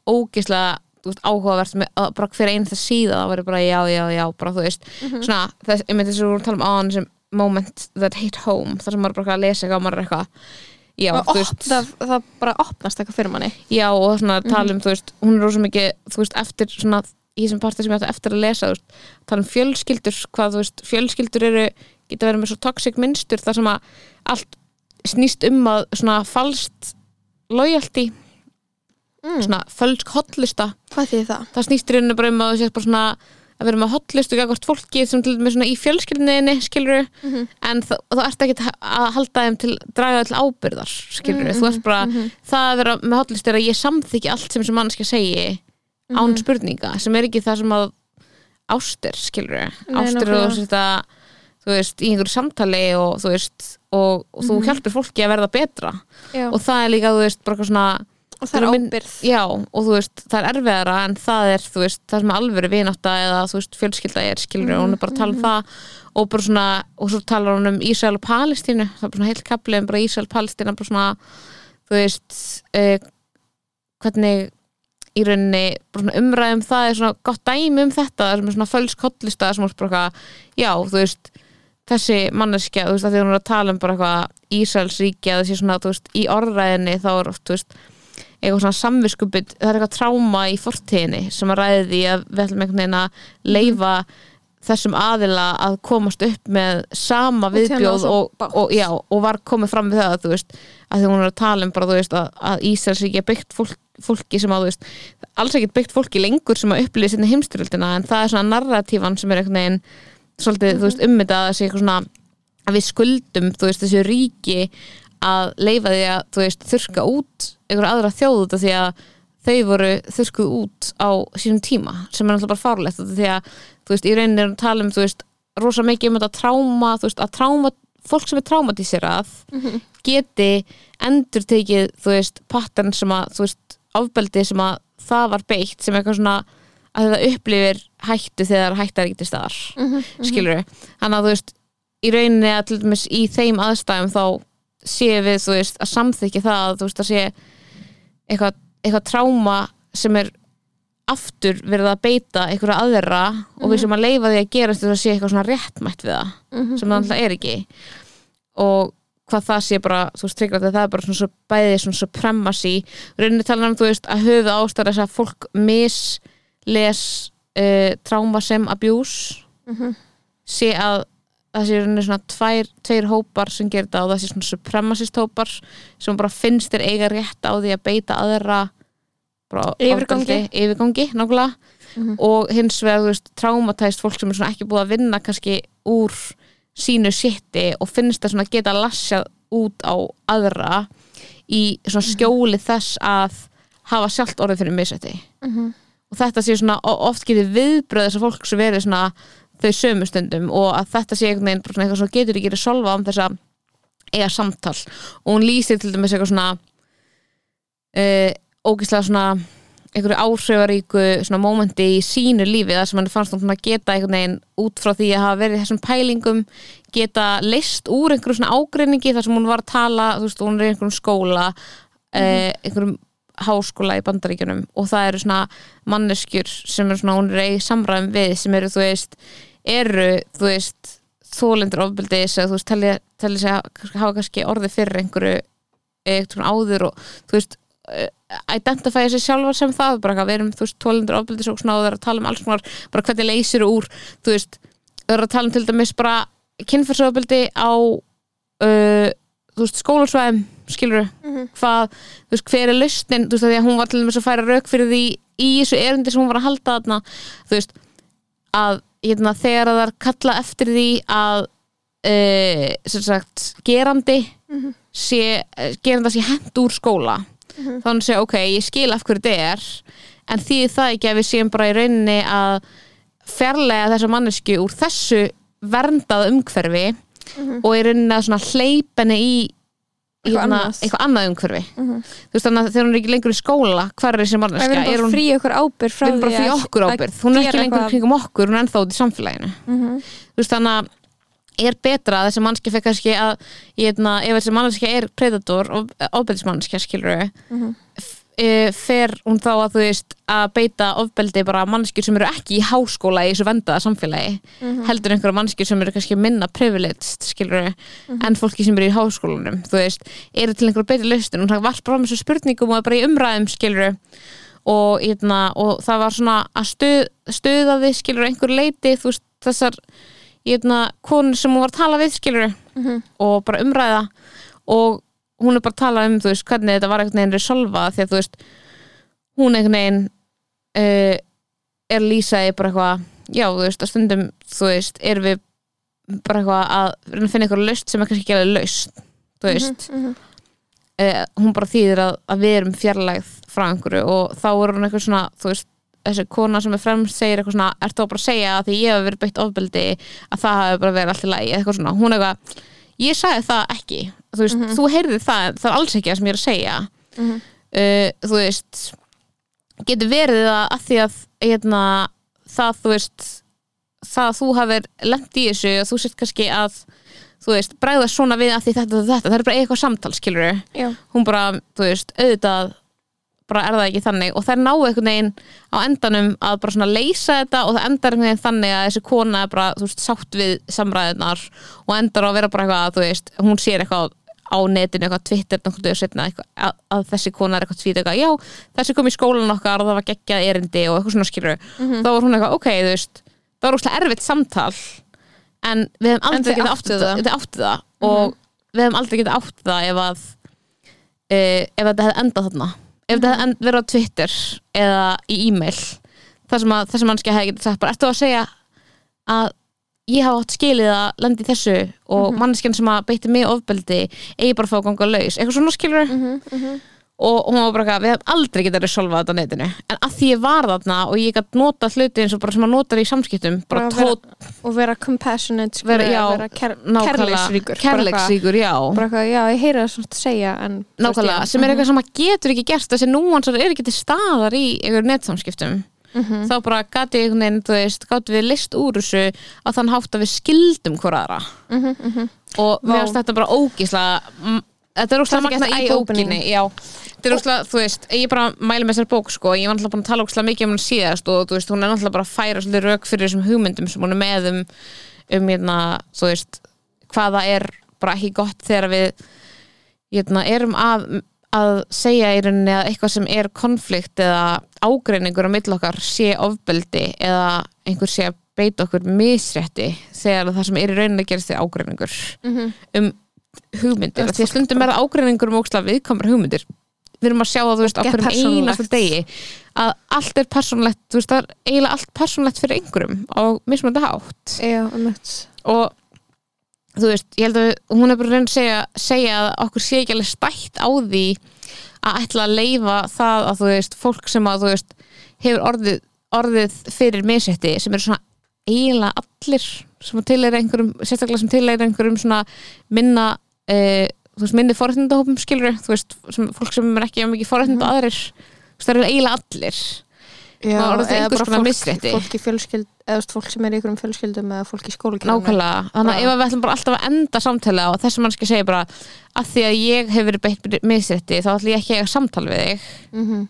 ógislega áhugavert með, bara hver einn það síða það verður bara já, já, já, bara þú veist. Svona, þess, ég myndi þess að við vorum að tala um hann sem moment that hit home þar sem maður bara að lesa eitthvað og maður er eitthvað já, veist, það, það bara opnast eitthvað fyrir manni já og svona tala um, þú veist, hún er rosa mikið þú veist, eftir svona í þessum parti sem ég ætti eftir að lesa, veist, tala um fjölskyldur hvað, þú veist, fjölskyldur eru geta verið með svo toxic minnstur þar sem að allt snýst um að svona falskt loyalty mm. svona fölsk hotlista hvað þýð það? það snýst í rauninu bara um að þú sést bara svona að vera með hotlistu gagvart fólki sem til svona í fjölskyldinni skilur Mhm. en þú, þú ert ekki að halda þeim til draga til ábyrðar skilur þú ert bara, Mhm. það að vera með hotlistu er að ég samþykki allt sem sem mannskja segi án Mhm. spurninga sem er ekki það sem að ástir skilur Nei, ástir og að þú veist, í einhverju samtali og þú veist og, og þú Mhm. hjálpir fólki að verða betra Já. og það er líka, þú veist, bara eitthvað svona og það er ábyrð já, og þú veist, það er erfiðara en það er, þú veist, það sem er alvöru vinátta eða, þú veist, fjölskylda er, skilur og hún er bara að tala um það. Og bara svona og svo talar hún um Ísrael og Palestínu. Það er bara svona heilt kapli um bara Ísrael og Palestína bara svona, þú veist uh, hvernig í rauninni, bara svona umræðum það er svona gott dæmi um þetta það er svona fölsk hotlista sem er bara já, þú veist þessi manneskja, þú veist, að því hún er að tala um bara eitthvað eða þessi svona, þú veist, í orðræðinni þá er oft, þú veist eitthvað svona samviskupið, það er eitthvað tráma í fortíðinni sem að ræði því að við ætlum einhvern veginn að leifa þessum aðila að komast upp með sama viðbjóð og, og, já, og var komið fram við það veist, að því hún er að tala um bara, veist, að, að Ísraels ríki er byggt fólk, fólki sem að, veist, alls ekkert byggt fólki lengur sem að upplýði sinni heimstyrjöldina en það er svona narratífan sem er einhvern veginn svolítið, þú veist, ummyndað að sé eitthvað svona að við skuldum, þessu ríki að leifa því að, þurka út einhverja aðra þjóð af því að þau voru þurkuð út á sínum tíma, sem er náttúrulega bara fárlegt út af því að, þú veist, í rauninni er að tala um, þú veist, rosa mikið um þetta tráma, þú veist, að tráma, fólk sem er traumatíserað geti endur tekið, þú veist, pattern sem að, þú veist, ofbeldi sem að það var beitt, sem eitthvað svona að þetta upplifir hættu þegar hættar ekki til staðar, skilur þannig að þú veist, í rauninni að til dæmis í þeim aðstæðum þá séum við, þú veist, að samþykja það að þú veist, að sé eitthvað, eitthvað tráma sem er aftur verið að beita einhverja aðra og við sem að leifa því að gera þess að sé eitthvað svona réttmætt við það sem það alltaf er ekki. Og hvað það sé bara, þú veist, tryggja það er bara svona svo bæði svona supremacy. Rauninni tala um, þú veist, að höfuð ástæða þess að fólk misles uh, tráma sem abuse sé að það sé svona tvær, tveir hópar sem gerir þetta og það sé svona supremacist hópar sem bara finnst þér eiga rétt á því að beita aðra Yfirgangi. yfirgangi nákvæmlega. Og hins vegar, þú veist, traumatæst fólk sem er svona ekki búið að vinna kannski úr sínu sitti og finnst það svona geta lasjað út á aðra í svona skjóli þess að hafa sjálft orðið fyrir misætti og þetta sé svona oft getið viðbröð þess að fólk sem verið svona þau sömu stundum og að þetta sé einhvern veginn eitthvað svo getur ekki að solva um þess að eiga samtal. Og hún lýsir til dæmis eitthvað svona uh, ógislega svona einhverju áhrifaríku svona mómenti í sínu lífi þar sem hann fannst hún svona geta einhvern veginn út frá því að hafa verið þessum pælingum geta leist úr einhverju svona ágreiningi þar sem hún var að tala þú veist, hún er í einhverjum skóla eh, einhverjum háskóla í bandaríkjunum. Og það eru svona manneskjur sem er svona, hún er í samræðum við sem eru, þú veist, eru þú veist, þólendur ofbeldis eða þú veist, telli, telli sig að hafa kannski orðið fyrir einhverju eitthvað áður og þú veist eh, identifæja sig sjálfar sem það bara eitthvað, við erum, þú veist, tólendur ofbeldis og svona og það er að tala um alls konar, bara hvernig leysir úr þú veist, það er að tala um til dæmis bara kynfærsofbeldi á uh, þú veist, skólasvæðum skilur hvað, þú veist, hver er lausnin þú veist, því að hún var til dæmis að færa rauk fyrir því í þessu erundi sem hún var að halda þarna þú veist, að hérna, þegar það er kalla eftir því að uh, sagt, gerandi sé, geranda sé hent úr skóla þá hann segja, ok, ég skil af hverju þetta er en því það ekki að við séum bara í rauninni að fjarlæga þessa mannesku úr þessu verndað umhverfi og í rauninni að hleypenni í Eitthvað annað. eitthvað annað umhverfi. Þú veist þannig að þegar hún er ekki lengur í skóla hver er þessi Við manneska, erum er bara frí okkur ábyrð við erum bara að- okkur að ábyrð hún er ekki lengur eitthvað- kringum okkur, hún er ennþá út í samfélaginu. Mhm. þú veist þannig að er betra að þessi mannski fekk kannski að hérna, ef þessi mannski er predator og ofbeldismannskja skilur Mhm. E, fer hún þá að þú veist að beita ofbeldi bara mannskjur sem eru ekki í háskóla í þessu vendaða samfélagi Mhm. heldur einhverja mannskjur sem eru kannski minna privileged skilur Mhm. en fólki sem eru í háskólanum þú veist, eru til einhverja betri laustin og það var bara með þessu spurningum og bara í umræðum skilur og, hérna, og það var svona að stuð, stuða við skilur einhver leiti þú veist, þessar hérna, konur sem hún var að tala við skilur Mhm. og bara umræða og hún er bara að tala um þú veist, hvernig þetta var einhvern veginn resolva því að þú veist hún einhvern veginn uh, er lýsaði bara eitthvað já, þú veist, að stundum þú veist, erum við bara eitthvað að finna eitthvað laust sem er kannski ekki alveg laust þú veist, Mhm. uh, hún bara þýðir að, að við erum fjarlægð frá einhverju og þá er hún eitthvað svona þú veist, þessi kona sem er fremst segir eitthvað svona, ert þú bara að segja að því ég hef verið beitt ofbeldi að það hafi bara verið allt í lagi eitthvað svona, hún er eitthvað ég sagði það ekki, þú veist, þú heyrðir það það er alls ekki það sem ég er að segja. Mhm. uh, þú veist getur verið að, að því að hérna, það þú veist það að þú hafir lent í þessu og þú sért kannski að þú veist, bregða svona við að því þetta og þetta það er bara eitthvað samtal, skilur hún bara, þú veist, auðvitað bara er það ekki þannig. Og þær náu einhvern veginn á endanum að bara svona leysa þetta og það endar einhvern veginn þannig að þessi kona er bara, þú veist, sátt við samræðunar og endar á að vera bara eitthvað, þú veist, hún sér eitthvað á netinu, eitthvað Twitter, náttúrulega setna eitthvað, að, að þessi kona er eitthvað tvít eitthvað, já, þessi kom í skólan okkar og það var geggjað erindi og eitthvað svona skilur þá var hún eitthvað, ok, þú veist það var úrslega erfitt samtal en við hefum aldrei þið getað áttuð átt það, það. áttu það. Og við hefum aldrei getað átt það ef að e, ef þetta hefði endað þarna. Ef þetta hefði end, verið á Twitter eða í e-mail þar sem að þessi mannski hefði getað sagt bara, ertu að segja að ég hafa átt skilið að lendi í þessu og mm manneskjan sem að beitti mig ofbeldi eigi bara að fá að ganga laus, eitthvað svona skilur og hún var bara eitthvað, við hefum aldrei getað resolvað þetta á netinu, en að því ég var þarna og ég gætt nota hluti eins og bara sem að nota í samskiptum, bara Bara vera- og vera compassionate vera, já, vera ker nákvæmlega, kærleiksríkur kærleiksríkur, já. bara eitthvað, já, ég heyri það svona að segja en nákvæmlega, sem er eitthvað sem maður getur ekki gert þessi núansar er ekki til staðar í einhver netsamskiptum Mhm. þá bara gati einhvern veginn, gátt við list úr þessu að þann hátt að við skildum hvora aðra. Mhm, mhm. og mér finnst þetta bara ógísla þetta er ógísla magna í bókinni já, þetta er ógísla, þú veist ég bara mæli með þessar bók, sko, ég var náttúrulega búin að tala ógísla mikið um hún síðast og þú veist, hún er náttúrulega bara að færa svolítið rauk fyrir þessum hugmyndum sem hún er með um, um hérna, þú veist hvaða er bara ekki gott þegar við hérna, erum að að segja í rauninni að eitthvað sem er konflikt eða ágreiningur á mill okkar sé ofbeldi eða einhver sé að beita okkur misrétti þegar það sem er í rauninni að gerast því ágreiningur Mhm. um hugmyndir, því að veist, stundum er ágreiningur um ógstlega viðkomar hugmyndir. Við erum að sjá það, þú veist, á hverjum einasta degi að allt er persónlegt, þú veist, það er eiginlega allt persónlegt fyrir einhverjum á mismunandi hátt. Já, og þú veist, ég held að hún er bara reyna að segja, segja að okkur sé ekki alveg stætt á því að ætla að leifa það að þú veist, fólk sem að þú veist hefur orðið, orðið fyrir misetti sem eru svona eiginlega allir sem til er einhverjum, sérstaklega sem til er einhverjum svona minna e, þú veist, minni forréttindahópum skilur þú veist, sem, fólk sem er ekki á mikið forréttinda Mhm. aðrir, þú veist, það eru eiginlega allir já, eða bara fólk, fólk í fjölskyld eða fólk sem er í einhverjum fjölskyldum eða fólk í skólakerfinu Nákvæmlega, þannig að ef við ætlum bara alltaf að enda samtala og þessi mannski segir bara að því að ég hef verið beitt misrétti þá ætlum ég ekki að samtal við þig. Mhm.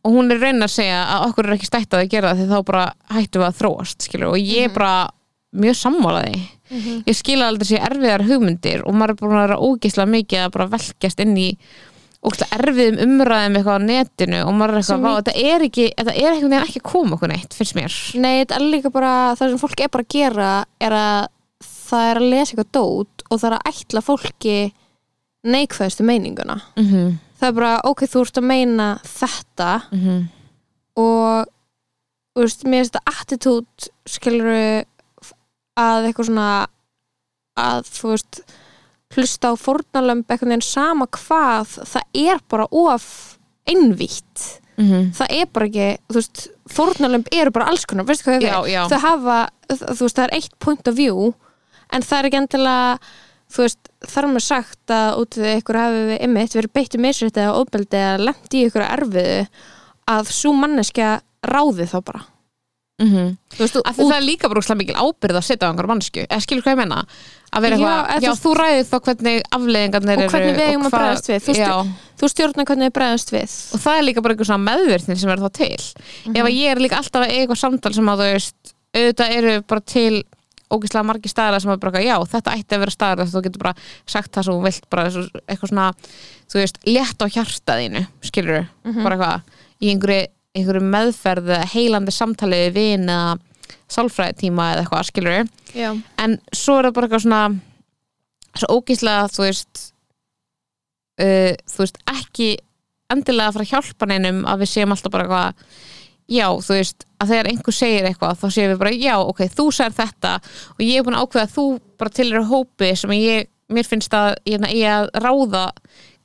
og hún er að reyna að segja að okkur er ekki stætt að gera það því þá bara hættum við að þróast skilur, og ég er bara mjög sammálaði Mhm. ég skila aldrei sér erfiðar hugmyndir og maður er búin að vera ógeðslega mikið að velkjast inn í ógeðslega erfiðum umræðum eitthvað á netinu og maður er eitthvað, vá, þetta er ekki þetta er einhvern veginn ekki að koma okkur neitt, finnst mér. Nei, þetta er líka bara, það sem fólk er bara að gera er að það er að lesa eitthvað dót og það er að ætla fólki neikvæðustu meininguna. Mm -hmm. það er bara, ok, þú ert að meina þetta. Og þú veist, mér finnst þetta attitút skilur að eitthvað svona að þú veist hlusta á fórnalömb einhvern veginn sama hvað það er bara of einvítt. Það er bara ekki, þú veist fórnalömb eru bara alls konar, veistu hvað við já. þau hafa, þú veist, það er eitt point of view en það er ekki endilega þú veist, þar með sagt að út við ykkur hafi við ymmit verið beittu misrætti eða óbeldi eða lendi í ykkur erfiðu að svo manneskja ráði þá bara Mm þú veist, Af því það er líka bara úrslega mikil ábyrð að setja á einhver mannsku, eða skilur hvað ég menna að vera Já, eitthvað, eða já, þú- þú ræðir þá hvernig afleðingarnir Og eru hvernig við eigum að bregðast við, þú já, þú stjórnar hvernig þið bregðast við. Og það er líka bara einhver svona meðvirtni sem er þá til. Ef að ég er líka alltaf að eiga eitthvað samtal sem að þú veist, auðvitað eru bara til ógeðslega margir staðar sem er bara, já, þetta ætti að vera staðar þess að þú getur bara sagt það sem þú vilt bara eitthvað svona, þú veist, létt á hjartaðinu, skilur bara eitthvað, í einhverju, einhverju meðferð heilandi samtali við vin eða sálfræðitíma eða eitthvað, skilur já, en svo er það bara eitthvað svona svo ógíslega þú veist uh, þú veist ekki endilega að fara að hjálpa neinum að við séum alltaf bara eitthvað já, þú veist, að þegar einhver segir eitthvað þá séum við bara, já, ok, þú sagðir þetta og ég er búin að ákveða að þú bara til eru hópi sem ég, mér finnst að ég, ég að ráða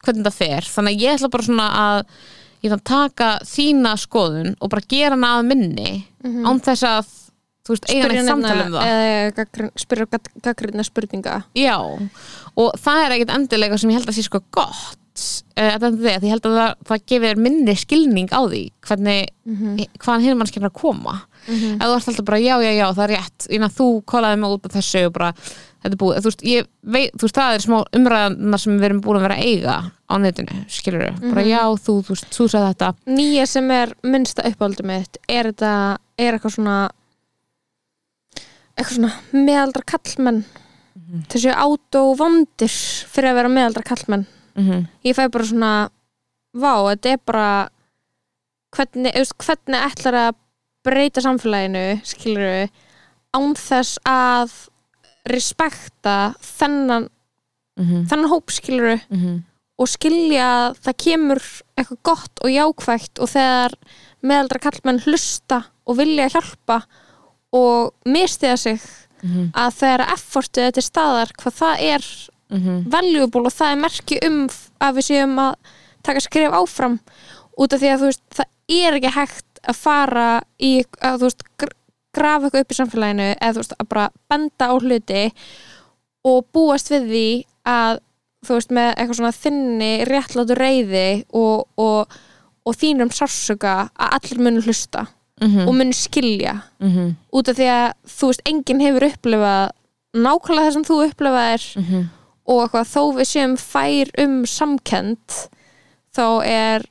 hvernig það fer, þannig að ég ætla bara svona að ég ætla að taka þína skoðun og bara gera hana að minni án þess að þú veist, eiga neitt samtal um það. spyrja gaggrinna spurninga. Já, og það er ekkert endilega sem ég held að sé sko gott að þetta því að ég held að það, það gefur minni skilning á því hvernig, hvaðan hinn mannskjarnar koma. Ef þú ert alltaf bara já, já, já, það er rétt þú kólaði mig út af þessu og bara, þetta er búið, þú veist, ég veit, þú veist, það er smá umræðana sem við erum búin að vera að eiga á netinu, skilur bara já, þú, þú veist, þú sagði þetta. Nýja sem er minnsta uppáldum mitt er þetta, er eitthvað svona eitthvað svona meðaldra kallmenn þessi átóvondir fyrir að vera meðaldra kallmenn mm ég fæ bara svona vá, þetta er bara hvernig, veist, hvernig ætlar að breyta samfélaginu skilur án þess að respekta þennan, -hmm. þennan hóp skilur og skilja að það kemur eitthvað gott og jákvægt og þegar meðaldra kallmenn hlusta og vilja hjálpa og mistiða sig Mhm. að þegar effortið er til staðar hvað það er Mhm. valuable og það er merki um að við séum að taka skref áfram út af því að veist það er ekki hægt að fara í að þú veist grafa eitthvað upp í samfélaginu eða þú veist að bara benda á hluti og búast við því að þú veist með eitthvað svona þinni réttlátu reyði og, og, og þínum sársöka að allir munu hlusta Mhm. og munu skilja Mhm. út af því að þú veist enginn hefur upplifað nákvæmlega það sem þú upplifaðir Mhm. og eitthvað þó við séum fær um samkend þá er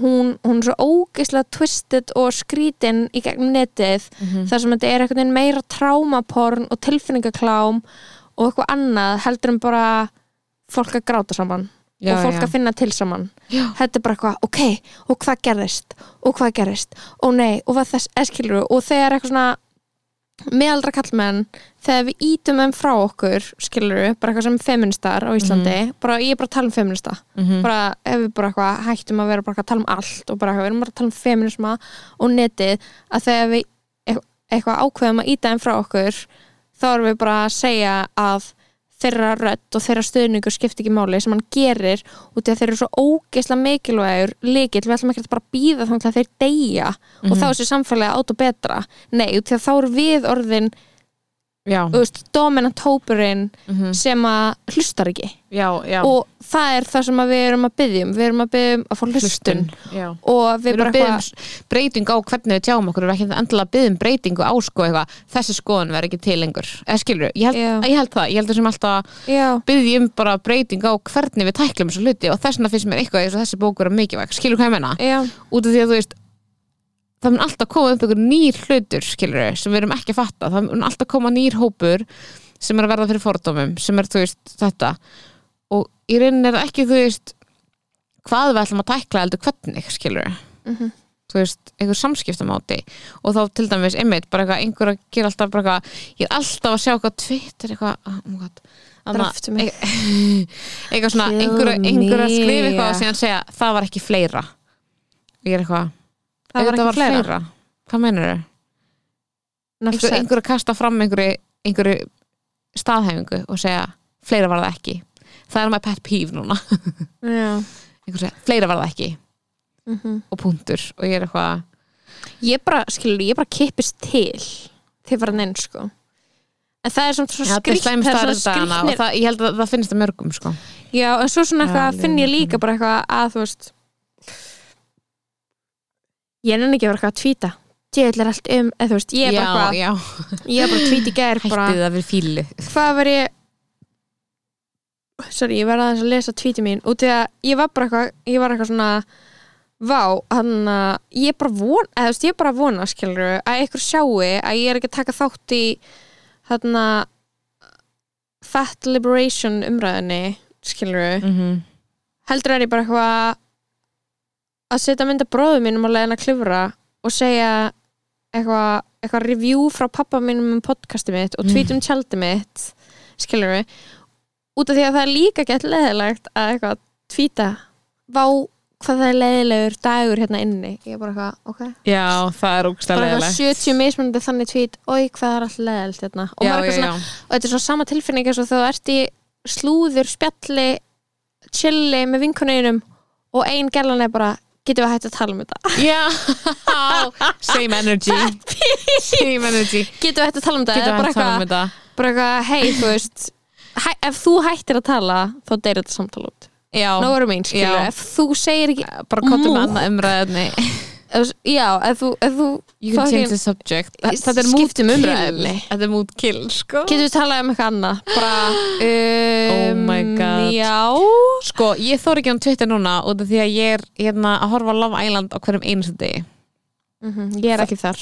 hún, hún er svo ógeislega twisted og skrítin í gegnum netið Mhm. þar sem þetta er veginn meira trámaporn og tilfinningaklám og eitthvað annað heldur en bara fólk að gráta saman Já, og fólk já. að finna til saman Já. þetta er bara eitthvað, ok, og hvað gerðist og hvað gerðist, og nei og hvað þess, eskilur, og þegar eitthvað svona meðaldra kallmenn þegar við ítum þeim frá okkur skilur, bara eitthvað sem feministar á Íslandi bara, ég er bara að tala um feminista Mhm. bara ef við bara eitthvað hættum að vera bara að tala um allt og bara eitthvað, við erum bara að tala um feminisma og netið, að þegar við eit- eitthvað ákveðum að íta þeim frá okkur þá erum við bara að segja að þeirra rödd og þeirra stuðningur skipti ekki máli sem hann gerir út í að þeir eru svo ógeisla mikilvægur líkil, við ætlum ekki að bara býða þannig að þeir deyja og þá er þessi samfélagi át og betra. Nei, út í að þá eru við orðin veist, dominant hópurinn Mhm. sem að hlustar ekki. Já, já. og það er það sem að við erum að byggjum við erum að byggjum að fá hlustun. Og við, Við erum að byggja um eitthvað breytingu á hvernig við tjáum okkur, við erum ekki að byggja um breytingu á sko eitthvað, þessi skoðun verður ekki til lengur. Eða skilur, ég held, ég held það. Ég held þessum alltaf já, byggja um bara breytingu á hvernig við tæklum þessu hluti. Og þess vegna finnst mér eitthvað eins og þessi bók vera mikilvæg, skilur hvað ég menna já, út af því að þú veist það mun alltaf koma upp einhver nýr hlutur skilur sem við erum ekki að fatta. Það mun alltaf koma nýr hópur sem er að verða fyrir fordómum sem er veist þetta. Og í rauninni er það ekki veist hvað við ætlum að tækla heldur hvernig skilur Mhm. þú veist, einhver samskiptamáti. Og þá til dæmis einmitt, bara eitthvað einhver að gera alltaf bara eitthvað, ég er alltaf að sjá eitthvað Twitter eitthvað, oh Dreftu mig. (laughs) einhver, einhver að skrifa eitthvað og segja, það var ekki fleira. Og ég er eitthvað það var auðvitað ekki fleira. hvað meinur þau? Einhver, einhver að kasta fram einhverju, einhverju staðhæfingu og segja fleira var það ekki. Það er my pet peeve núna. (laughs) Einhver segja, fleira var það ekki. Mhm. og punktur. Og ég er eitthvað ég bara, skilur, ég bara kippist til þið var neinn sko. En það er samt svo skrýtnir það, ég held að það finnst það mörgum sko. já, en svo svona eitthvað finn ég líka bara eitthvað að þú veist ég nenni ekki að vera eitthvað að tvíta. Djöðl er allt um, eða þú veist, ég er bara eitthvað já, ég er bara að tvíta í gær hættið það við fílu hvað var ég sorry, ég verði aðeins að lesa tvíti mín. Út í að ég var bara eitthvað ég var eitthvað svona vá, hann að ég er bara von eða þú veist, ég er bara að vona, skilur að ykkur sjáu að ég er ekki að taka þátt í þarna fat liberation umræðinni skilur mm -hmm. heldur er ég bara eitthvað að setja mynda bróðu mínum á leiðin að klifra og segja eitthvað eitthva review frá pappa mínum um podcasti mitt og tweet um tjaldi mitt skilur við út af því að það er líka gett leðilegt að eitthvað tweeta vá hvað það er leðilegur dagur hérna inni. Ég er bara eitthvað, ok. Já, það er ógstæða bara leðilegt eitthvað 70 mismunandi þannig tweet oi hvað er alltaf leðilegt hérna. Og, já, já, svona, og þetta er svona sama tilfinning eins og þú ert í slúður, spjalli chilli með vinkunauðinum og ein gerlan er bara getum við hægt að tala um þetta? Já, same energy. (laughs) Same energy. Getum við hægt að tala um þetta? Getur Eða bara að tala um þetta? bara eitthvað hei þú veist hæ, ef þú hættir að tala þá deyrir þetta samtala út. Já, nógurum mín, skilur, Já. ef þú segir ekki bara kottum með annað umræðinni já, ef þú, ef þú You can change the subject. Þetta er skiptum kill. Umræðinni. Þetta er mood kill, sko. Getur við talað um eitthvað annað? Bara um, Oh my God. já, Sko, ég þór ekki á Twitter núna út af því að ég er hérna að horfa á Love Island á hverjum einustu degi. Mhm, ég er ekki þar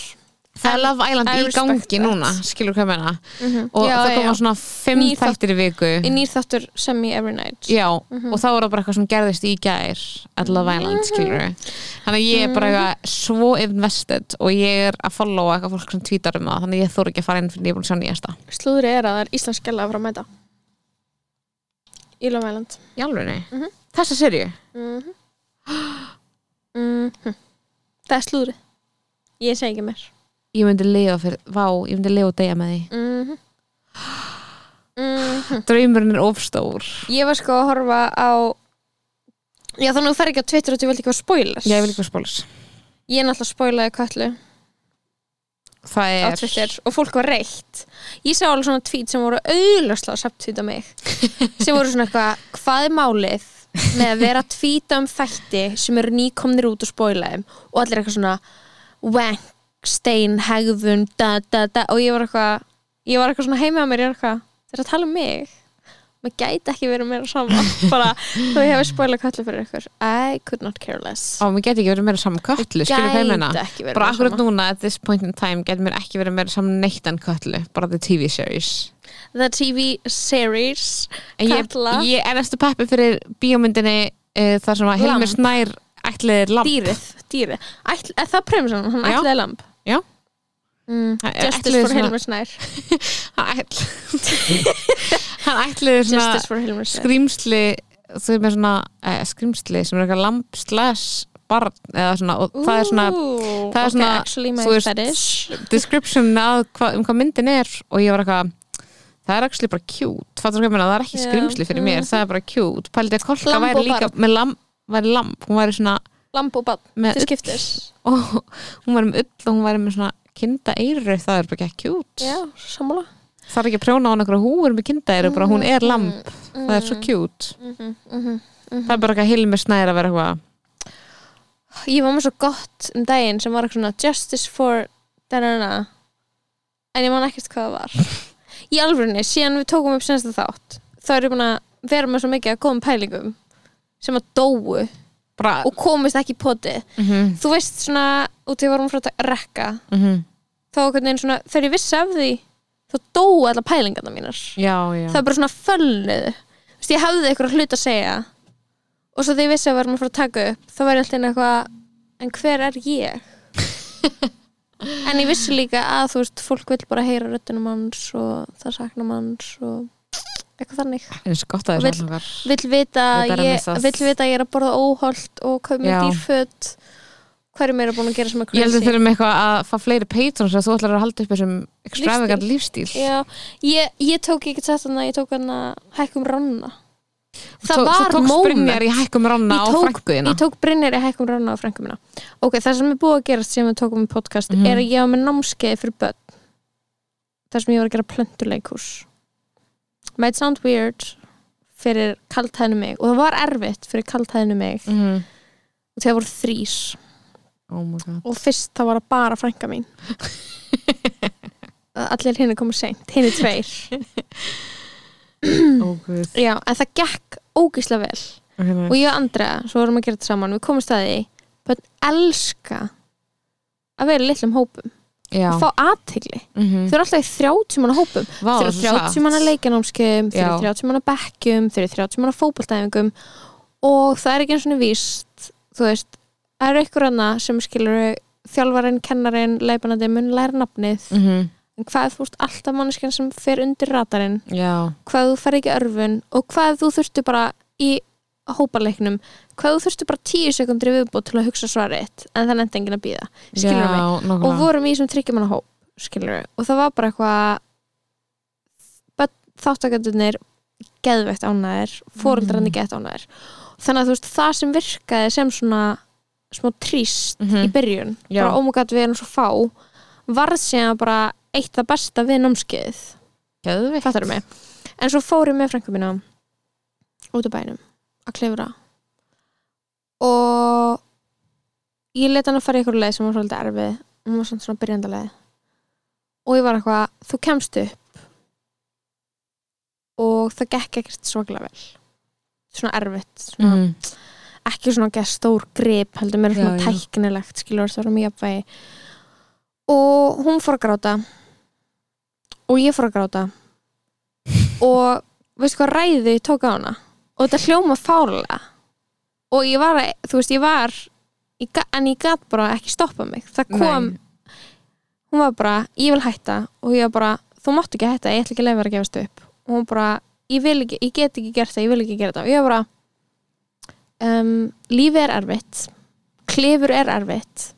Það er Love Island I í gangi núna, skilur hvað ég meina? Mhm. og já, það koma já. svona fimm Nýr þátt- þættir í viku. í nýr þáttur semi every night. Já, og þá er það bara eitthvað sem gerðist í gær at Love Island, skilur Þannig að ég er bara eitthvað svo invested og ég er að followa eitthvað fólk sem tweetar um það þannig að ég þór ekki að fara inn fyrir ég er búin að sjá nýjasta. Slúðri er að það er íslensk gæla að fara að mæta. Í Love Island. Alvegni? Mhm. Þessa serju? mm (gasps) -hmm. það er slúðri ég segi ekki mér Ég myndi lifa fyrir, vá, ég myndi lifa og deyja með því. Mm -hmm. Mm Draumurinn er ofstór ég var sko að horfa á já þannig að þú fer ekki á Twitter og þú vilt ekki vera spoilers. Ég vil ekki vera spólus ég er náttúrulega spoilaði köllu Það á er Twitter og fólk var reitt. Ég sá alveg svona tweet sem voru auðlöslega samt tweet á mig. (laughs) Sem voru svona eitthvað, hvað er málið með að vera að tweeta um þætti sem eru nýkomnir út og spoila þeim? Og allir eitthvað svona wank, stein, hegðun da, da, da, og ég var eitthvað ég var eitthvað svona heima á mér, ég var eitthvað þeir eru að tala um mig. Maður gæti ekki verið meira saman (laughs) bara, þú hefur spoilað köllu fyrir ykkur. I could not care less. Á, mér geti ekki verið meira saman köllu, skilur hvað ég meina? gæti Bara akkurat núna, at this point in time geti mér ekki verið meira saman neitt en köllu bara the TV series. The TV series En ég, ég er næstu peppi fyrir bíómyndinni uh, þar sem að Hilmir. Snær ætliðir lamp. Dýrið, dýrið. Ætl, er það premisan, hann Já. ætlaði lamb Já. mm. (laughs) Justice for Hilmar Snær Hann ætl- hann ætliðir svona skrýmsli þau með svona eh, skrýmsli sem er eitthvað lamp slash barn eða svona og það er svona Ooh, það er okay, svona, actually my þú veist, description hva, um hvað myndin er og ég var eitthvað það er actually bara cute, ég meina, það er ekki Já. skrýmsli fyrir mér, Mhm. það er bara cute pældi að kolka væri líka með lamp, væri lamp, hún væri svona lamb og bann til skiptis. (laughs) Og hún væri með ull og hún væri með svona kinda eyru, það er bara ekki cute. Já, sammála. Það er ekki að prjóna á eitthvað húur með kinda eyru, bara hún er lamp það er svo cute, mm -hmm, mm -hmm. það er bara ekki að hilmi snæðir að vera eitthvað ég var með svo gott um daginn sem var eitthvað svona justice for da-da-da en ég man ekkert hvað það var. (laughs) Í alvörunni, síðan við tókum upp senasta þátt þá er ég búin að vera með svo mikið að góðum pælingum sem að dóu bara, og komist ekki í potið. Mm -hmm, þú veist svona, út í varum frá að rekka þá einhvern veginn svona, þegar ég vissi af því þá dóu alla pælingarna mínar. Já, já. Það er bara svona veist, ég hafði eitthvað hlut að segja. Og svo þegar ég vissi að varum að fara að taka upp þá ég alltaf eitthvað en hver er ég? (laughs) en ég vissi líka að þú veist, fólk vil bara heyra röddunum hans og það sakna manns og eitthvað þannig. Vill vita, ég, að- að ég er að borða óholt og kaup mér Já. dýrföt hverjum er að búin að gera sem er Ég held að crazy? við þurfum eitthvað að fá fleiri patrons að þú ætlar að halda upp þessum extravagant lífstíl. Já, ég, ég tók ekki sett hann að ég tók hann að hækkum ranna það Tó- var ranna Ég tók- ég tók Brynjar í hækkum ranna á frænkum minna ok, það sem er búið að gerast sem við tókum í podcast Mhm. er að ég á með námskeið fyrir börn. Þar sem ég var að gera plöntuleikús might sound weird fyrir kaltæðinu mig og það var erfitt fyrir kaltæðinu mig. Mm og það voru þrís Oh og fyrst það var að bara frænka mín. (laughs) Allir hinn er komið seint hinn er tveir. Oh já, en það gekk ógislega vel. Okay, og ég og Andrea, svo vorum að gera þetta saman við komum staði, bönn elska að vera í litlum hópum Og fá aðtigli Mhm. þau eru alltaf í 30 manna hópum Vá, þau eru svo satt. 30 manna leikjanámskeiðum þau eru Já. 30 manna bekkjum, þau eru 30 manna fótboltæfingum og það er ekki eins og víst þú veist, það eru ykkur annað sem skilur þjálfarinn, kennarinn, leipanandi mun læra nafnið Mhm. en hvað þú veist alltaf manneskjan sem fer undir ratarinn Já. hvað þú fer ekki örfun og hvað þú þurftu bara í hópaleiknum hvað þú þurftu bara tíu sekundir viðbútt til að hugsa svarið en það nefndi enginn að býða Já, og vorum í þessum tryggjumanna hóp skilur og það var bara eitthvað þáttakandunir geðveitt ánæðir fóreldrarnir Mm. geðveitt ánæðir þannig að þú veist það sem virkaði sem svona smá trýst Mhm. í byrjun Já. bara ómugat við erum svo fá varð síðan bara eitt það besta við námskeið mig? En svo fórum með frænku mína út á bænum að klifra. Og ég leta hann að fara í ykkur leið sem var svolítið erfið. Hún var svona, svona byrjandaleið og ég var eitthvað, þú kemst upp. Og það gekk ekkert svaklega vel. Svona erfitt svona, Mhm. ekki svona ekki stór grip heldur mér svona Já, tæknilegt skilur það var mjög jafnvægi. Og hún fór að gráta. Og ég fór að gráta. (laughs) Og veistu hvað ræði tók á hana og þetta hljóma fárlega og ég var, þú veist, ég var ég, en ég gat bara ekki stoppa mig. Það kom, Nei. hún var bara ég vil hætta. Og ég var bara þú mátt ekki hætta, ég ætla ekki að leifa þér að gefast upp. Og hún bara, ég vil ekki, ég get ekki gert það ég vil ekki gera það. Og ég var bara um, lífið er erfitt. Klifur er erfitt.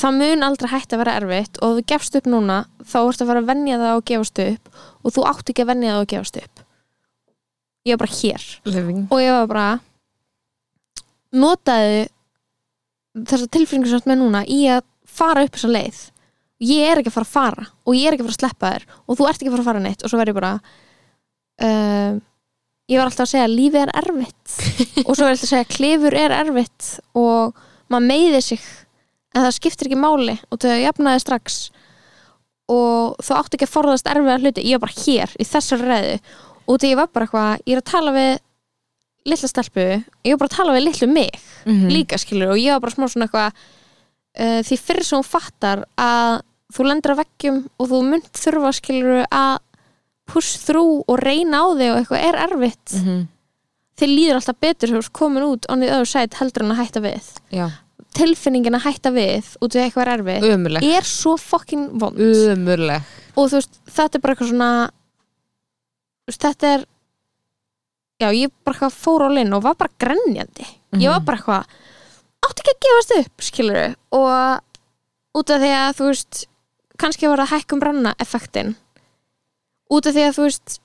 Það mun aldrei hægt að vera erfitt. Og þú gefst upp núna þá ertu að fara að venja það og gefast upp. Og þú átt ekki að venja það og gefast upp ég var bara hér. Living. Og ég var bara notaði þessa tilfinningu sem þú ert með núna í að fara upp þessa leið. Ég er ekki að fara að fara og ég er ekki að fara að sleppa þér og þú ert ekki að fara að fara neitt. Og svo verð ég bara uh, ég var alltaf að segja að lífið er erfitt. (laughs) Og svo var ég alltaf að segja að klifur er erfitt og maður meiði sig. En það skiptir ekki máli og þau jafnaði strax. Og þú átt ekki að forðast erfiða hluti. Ég var bara hér í þessari ræðu og þegar ég var bara eitthvað, ég er að tala við litla stelpu, ég var bara að tala við litlu mig Mhm. líka skilur og ég var bara smá svona eitthvað uh, því fyrir sem hún fattar að þú lendir að veggjum og þú munt þurfa skilur að push through og reyna á þig og eitthvað er erfitt Mhm. þið líður alltaf betur þegar þú komin út on the other side heldur en að hætta við. Já, tilfinningin að hætta við út við eitthvað er erfitt ömuleg er svo fucking vond. Og þú veist, þetta er bara eitthvað svona veist, þetta er já, ég bara eitthvað fór á linn og var bara grenjandi. Ég var bara eitthvað átti ekki að gefast upp, skilur og út af því að þú veist kannski var það hækkum branna effektin út af því að þú veist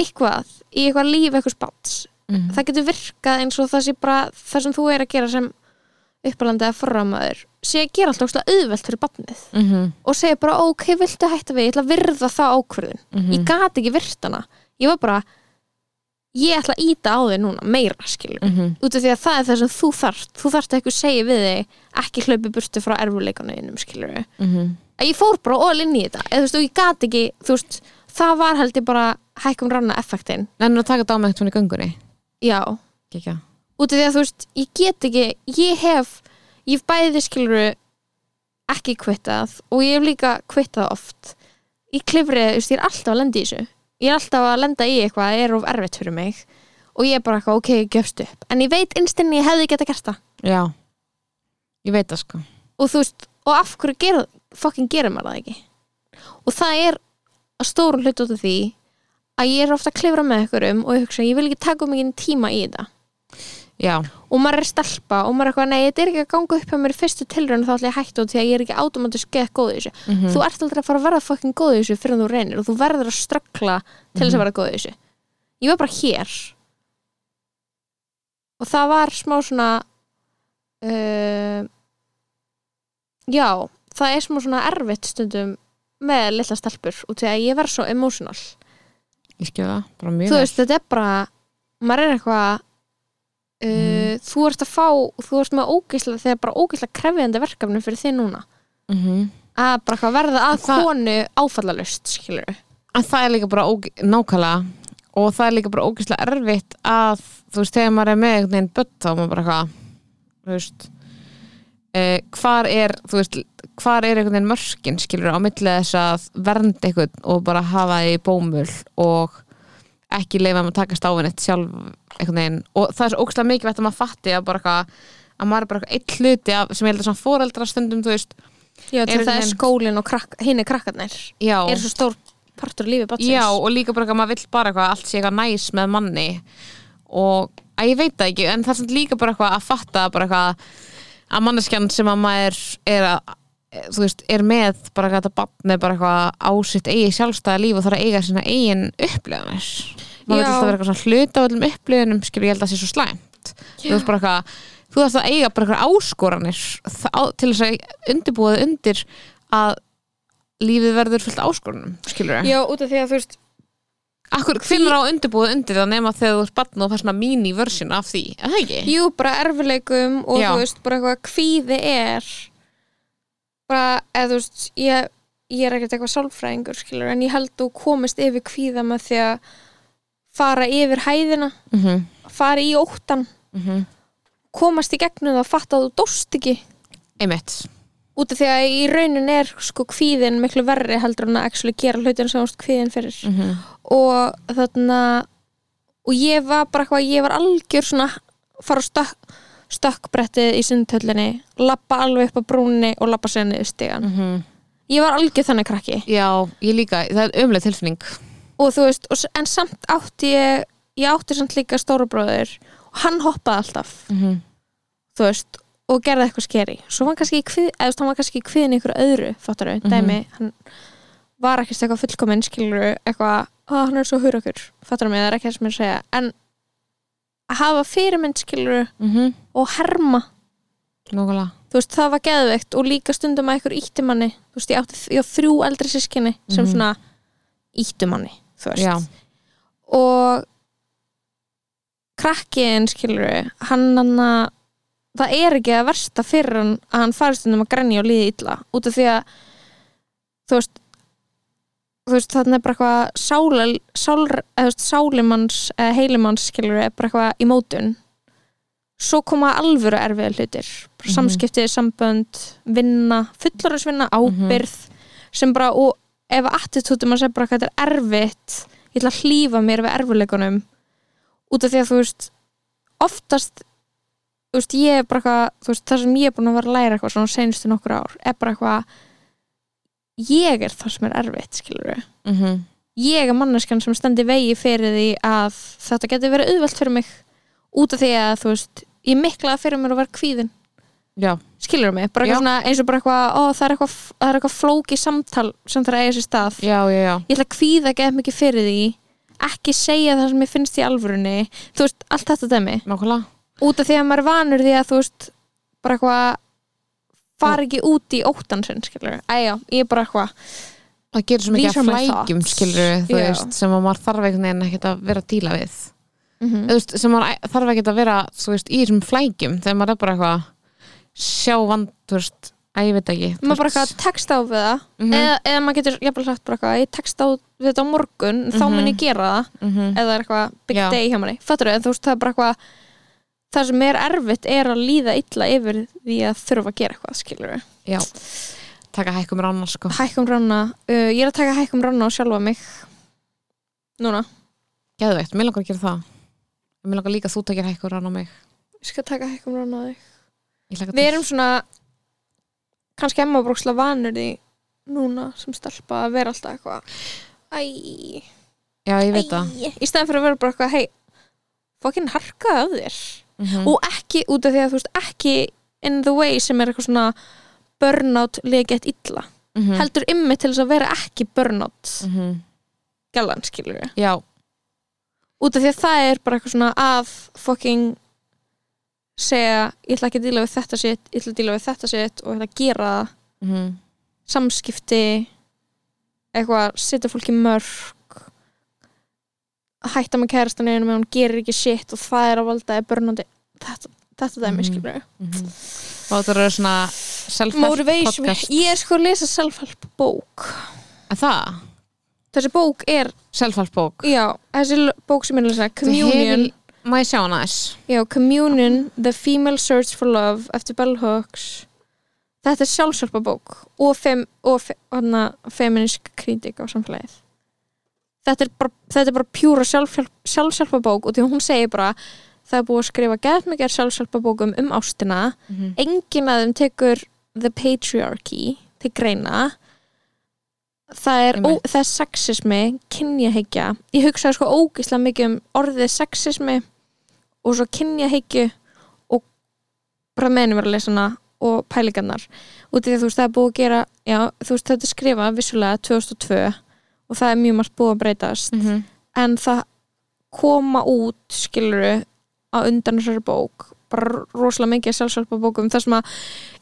eitthvað í eitthvað líf eitthvað spáts Mhm. það getur virkað eins og það sé bara það sem þú er að gera sem uppalandi eða forramæður sé að gera alltaf auðvelt fyrir barnið Mhm. og segja bara ok, viltu hætta við, ég ætla að virða það ákvörðun Mhm. ég gat ekki virt hana ég var bara, ég ætla að íta á þig núna meira skilur, Mhm. út af því að það er það sem þú þarft þú þarft að eitthvað segja við þig ekki hlaupi burtu frá erfuleikanum skilur Mhm. að ég fór bara all inn í þetta eða þú veist, og ég gat ekki, þú veist það var held ég bara hækkum ranna effektin en að taka þetta á með eitthvað í göngunni já, Kekja. Út af því að þú veist ég get ekki, ég hef ég hef bæði skiluru ekki kvittað og ég hef líka kvittað oft. Í klifrið, þú veist, ég er alltaf að lenda í þessu. Ég er alltaf að lenda í eitthvað það er of erfitt fyrir mig. Og ég er bara eitthvað, ok, ég gefst upp. En ég veit innstinni ég hefði geta gert það. Já, ég veit það sko. Og þú veist, og af hverju ger, fucking gerir maður það ekki? Og það er að stórum hlut út af því að ég er ofta að klifra með einhverjum og ég hugsa, ég vil ekki taka mikið tíma í þetta já, og maður er stelpa og maður er eitthvað, nei, þetta er ekki að ganga upp hjá mér í fyrstu tilraun þá ætla ég að hætta út því að ég er ekki automatisk geð góð í þessu. Mhm. Þú ert aldrei að fara að verða fucking góð í þessu fyrir en þú reynir og þú verður að ströggla til þess að verða góð í þessu. Ég var bara hér og það var smá svona uh, já, það er smá svona erfitt stundum með litla stelpur og því að ég verð svo emotional ég skil það, bara mjög þú veist, þetta er bara maður er eitthvað uh, þú ert að fá, þú ert með ógeislega þegar bara ógeislega krefjandi verkefni fyrir þið núna. Mhm. að bara verða að Það- konu áfallalust skilur en það er líka bara nákvæmlega. Og það er líka bara ógeðslega erfitt að þú veist, þegar maður er með einhvern veginn börn þá maður bara eitthvað þú veist eh, hvar er þú veist, hvar er einhvern veginn mörkin skilur á milli þess að vernda einhvern og bara hafa því bómul og ekki leifa maður að takast á henni sjálf einhvern veginn. Og það er svo ógeðslega mikilvægt að maður fatti að bara eitthvað að maður er bara eitthvað eitt hluti af, sem ég held að svona foreldra stundum þú veist, já, Er það er skólinn og krak, hinn er krakkarnir já. er svo stór partur af lífi batsins Já, og líka bara að maður vill bara eitthvað allt sé eitthvað næs með manni. Og að ég veit það ekki en það er líka bara eitthvað að fatta bara eitthvað að manneskjan sem að maður er að þú veist, er með bara eitthvað er bara eitthvað á sitt eigi sjálfstæða líf og þarf að eiga sína eigin upplifanir maður vil alltaf vera eitthvað svona hluta á öllum upplifunum? Skilur ég held að það sé svo slæmt. Þú veist bara eitthvað þú þarfst að eiga bara eitthvað áskoranir þá- til þess að undirbúa þig undir að lífið verður fullt áskorunum skilur já, út af því að þú veist Akkur, er á undirbúið undir það nema þegar þú ert batn og það er svona mini-version af því, er það ekki? jú, bara erfileikum og Já. þú veist, bara eitthvað kvíði er. Bara, eða þú veist ég, ég er ekkert eitthvað sálfræðingur skilur, en ég held þú komist yfir kvíða með því að fara yfir hæðina Mm -hmm. fara í óttan komast í gegnum það að fatta að þú dóst ekki. Einmitt. Út af því að í raunin er sko kvíðin miklu verri heldur en að gera hlutin sem kvíðin fyrir. Mm -hmm. og þarna og ég var bara eitthvað, ég var algjör svona fara stökk, stökkbrettið í sundhöllinni, lappa alveg upp á brúnni og lappa sér niður stigan ég var algjör þannig krakki. Já, ég líka, það er umlega tilfinning og þú veist, og, en samt átti ég ég átti samt líka stóra bróður og hann hoppaði alltaf. Mm -hmm. þú veist, og gerði eitthvað skeri svo var hann kannski í kvið, eða hann var kannski í kviðin í ykkur öðru, fattar þau, dæmi. Hann var ekkert eitthvað fullkominn skilur eitthvað, ó, hann er svo hur okkur fattar mig, það er ekki er að segja. En að hafa fyrirmynd skilur Mm -hmm. og herma. Nógulega þú veist, það var geðveikt og líka stundum að ykkur ítti manni. Þú veist, ég átti ég þrjú eldri sískinni sem Mhm. svona ítti manni þú veist. Já, og krakkiðin skilur hann hann að það er ekki að versta fyrir hann að hann fari stundum að grenja og líði illa út af því að þú veist þú veist þarna er bara eitthvað sála, sál, eða, veist, sálimanns eða heilimanns skilur er bara eitthvað í mótun. Svo koma alvöru erfiða hlutir. Bara Mhm. samskipti, sambönd, vinna fullorðisvinna, ábyrð sem bara, og ef attitútum að segja bara hvað þetta er erfitt ég ætla að hlífa mér við erfileikunum út af því að þú veist oftast þú veist, ég er bara eitthvað, þú veist, það sem ég er búin að vera að læra eitthvað svona senustu nokkur ár er bara eitthvað ég er það sem er erfitt, skilur við mm -hmm. ég er manneskjan sem stendi vegi fyrir því að þetta getur verið auðvelt fyrir mig út af því að þú veist ég miklaði fyrir mér að vera kvíðin Skilur mig, bara eitthvað svona eins og bara eitthvað, ó það er eitthvað, það er eitthvað flóki samtal sem það er að eiga sér stað. Já, já, já. Ég ætla að kvíða ekki mikið fyrir því ekki segja það sem ég finnst í alvörunni. Þú veist, allt þetta dæmi. Nógulega út af því að maður er vanur því að þú veist bara eitthvað fara ekki út í óttan sinn, skilur æjá, ég er bara eitthvað Það gerir svo mikið flækjum, thoughts. skilur þú veist, sem að maður þarf ekkert að vera að díla við sjá vand, þú veist, að ég veit ekki maður bara eitthvað texta á við það. Mhm, eða, eða maður getur jafnvel sagt bara eitthvað ég texta á við þetta á morgun, þá mun ég gera það. Mhm, eða er eitthvað big Já. day hjá manni. Fattur þú veist, það er bara eitthvað það sem er erfitt er að líða illa yfir því að þurfa að gera eitthvað, skilur Já, taka hækkum rána sko. Hækkum rána, uh, ég er að taka hækkum rána á sjálfa mig. Núna, Geðveikt, mér langar að gera það. Mér langar líka að þú takir hækkum rána á mig við erum svona kannski emma bróksla vanur því núna sem stelpa að vera alltaf eitthvað æ, Já, ég veit það. Í stæðan fyrir að vera bara eitthvað hei, fokkin harka af þér. Mhm. og ekki út af því að þú veist ekki in the way sem er eitthvað svona burnout liða gett illa. Mhm. heldur ymmi til þess að vera ekki burnout. Mhm. gælan skilur við Já, út af því að það er bara eitthvað svona að fucking segja ég ætla ekki að díla við þetta sitt ég ætla að díla við þetta sitt og ég ætla að gera það. Mhm. samskipti eitthvað, setja fólki mörg hætta með kærastan einu með hún gerir ekki shit og það er að valda eða börnandi þetta, þetta dæmi Mhm. skilur Mhm. Og þetta eru svona self-help podcast. Ég er sko að lesa self-help bók. En það, þessi bók er, self-help bók. Já, þessi bók sem er Þú Communion, Má ég sjá hana þess? já, Communion The Female Search for Love eftir Bell Hooks þetta er sjálfsjálfa bók og, fem, og fe, hana, feministk kritik á samfélagið. Þetta er bara, þetta er bara pjúra sjálfsjálf, sjálfsjálfa bók og því hún segir bara það er búið að skrifa gæt mikið sjálfsjálfa bókum um ástina. Mhm. enginn að þeim tekur the patriarchy til greina. Það er, ó, það er sexismi kynjahyggja. Ég hugsaði sko ógislega mikið um orðið sexismi og svo kynjahyggju og bara meðnum verið að lesa hana og pælingarnar. Út af því að þú veist það er búið að gera já, þú veist þetta er skrifað vissulega 2002 og það er mjög margt búið að breytast. Mhm. en það koma út skiluru á undan þessari bók bara rosalega mikið sjálfsjálfa bókum þar sem að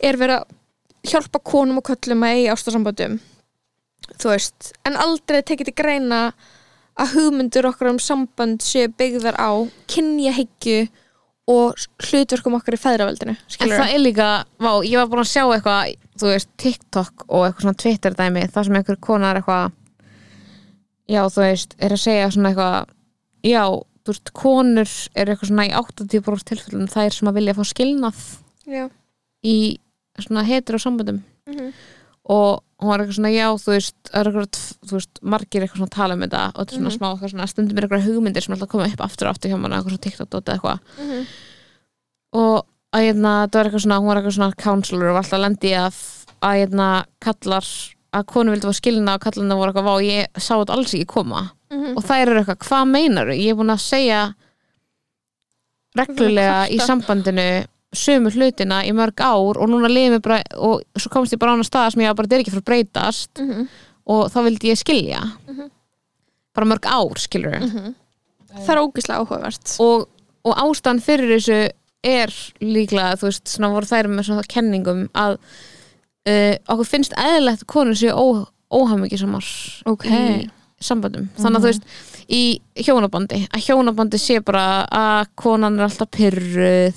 er verið að hjálpa konum og köllum að eiga ástasamböndum þú veist, en aldrei tekið til greina að hugmyndur okkar um samband séu byggðar á kynjahyggju og hlutverkum okkar í feðraveldinu En það er líka, vá, ég var búin að sjá eitthvað þú veist, TikTok og eitthvað svona Twitter dæmi, þar sem einhver kona er eitthvað já, þú veist, er að segja svona eitthvað já, þú veist, konur er eitthvað svona í 80% tilfellum þær sem að vilja fá skilnað Já. í svona samböndum Mhm. og hún var eitthvað svona, já, þú veist, eitthvað, þú veist, margir eitthvað svona að tala um þetta og þetta er svona Mhm. smá eitthvað svona stundum er eitthvað hugmyndir sem er alltaf að koma upp aftur og aftur hjá manna, eitthvað svona TikTok og eitthvað Mhm. og að hérna, það var eitthvað svona, hún var eitthvað svona counselor og var alltaf að lendi að að hérna, kallar að konu vildi fá skilna og kallarna voru eitthvað, vá, ég sá þetta alls ekki koma Mhm. og þær eru eitthvað, hvað meinar ég er búin að segja reglulega í sambandinu sömu hlutina í mörg ár og núna liðum við bara og svo komst ég bara á hana stað sem ég bara, þetta er ekki fyrir að breytast Mhm. og þá vildi ég skilja Mhm. bara mörg ár, skilur Mhm. það er ógislega áhugavert og, og ástæðan fyrir þessu er líklega, þú veist, svona voru þær með svona kenningum að uh, okkur finnst eðlilegt að konur séu ó, óhamingisamar Ok. í samböndum þannig að þú veist, í hjónabandi að hjónabandi sé bara að konan er alltaf pyrruð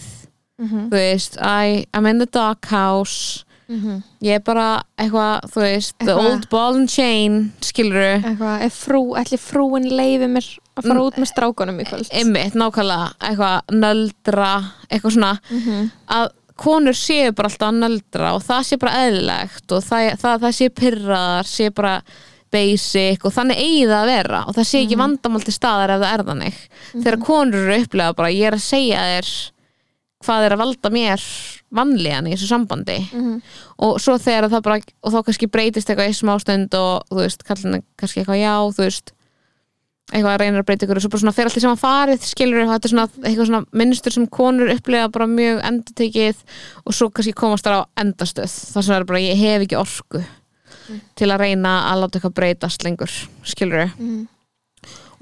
Mhm. þú veist, I, I'm in the doghouse Mhm. ég er bara eitthvað, þú veist the Eitthvað- old ball and chain, skilur eitthvað, frú, ætli frúin leiði mér að fara Mm, út með strákunum í kvöld? Einmitt, nákvæmlega, eitthvað nöldra, eitthvað svona. Mhm. að konur séu bara alltaf að nöldra og það sé bara eðlilegt og það, það, það sé pyrraðar, sé bara basic og þannig eigi það að vera og það sé ekki vandamál til staðar ef það er þannig. Þegar konur eru upplega bara ég er að segja þér hvað er að valda mér vanlíðan í þessu sambandi. Mhm. og svo þegar það bara og þá kannski breytist eitthvað í smástund og þú veist, kallin kannski eitthvað já, þú veist eitthvað að reyna að breyta ykkur. Og svo bara svona fer allt í saman farið skilur þetta er svona eitthvað svona minnstur sem konur upplega bara mjög endatekið og svo kannski komast þar á endastöð. Þar sem það er bara ég hef ekki orku til að reyna að láta eitthvað breytast lengur. Skilur Mhm.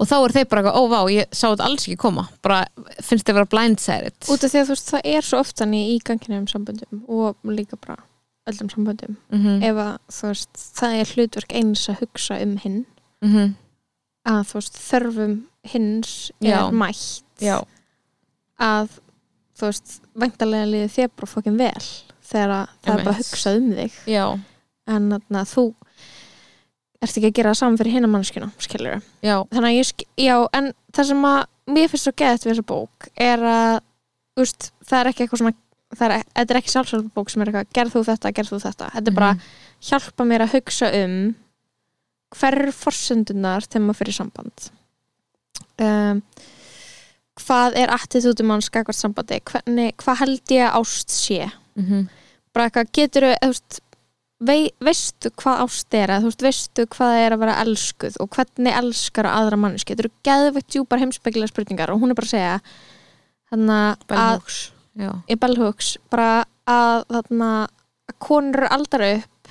Og þá er þeir bara eitthvað, ó vá, ég sá þetta alls ekki koma. Bara finnst þið vera blindsided út af því að þú veist, það er svo oft þannig í ganginum samböndum og líka bara öllum samböndum. Mm ef að þú veist, það er hlutverk eins að hugsa um hinn. -hmm. að þú veist, þörfum hins Já. er mætt. Já, að þú veist, væntalega liði þér bara fokkin vel þegar að það er bara Einmitt. hugsað um þig. Já, en þarna, þú ert ekki að gera það saman fyrir hinna mannskjuna skilur já. Þannig að ég, sk- já, en það sem að mér finnst svo geðt við þessa bók er að úst, það er ekki eitthvað svona það er, þetta er ekki sjálfsvöldu bók sem er eitthvað gerð þú þetta, gerð þú þetta. Þetta er bara hjálpa mér að hugsa um hver er forsendunar þegar maður fyrir samband. Um, hvað er attitútum manns skakvart sambandi? Hvernig, hvað held ég ást sé? Mm -hmm. bara eitthvað getur þú vei, veistu hvað ást er eða þú veist, veistu hvað það er að vera elskuð og hvernig elskar aðra manneski getur þú geðveitt djúpar heimsbyggilega spurningar og hún er bara að segja þannig að Bell Hooks bara að þarna að konur eru aldar upp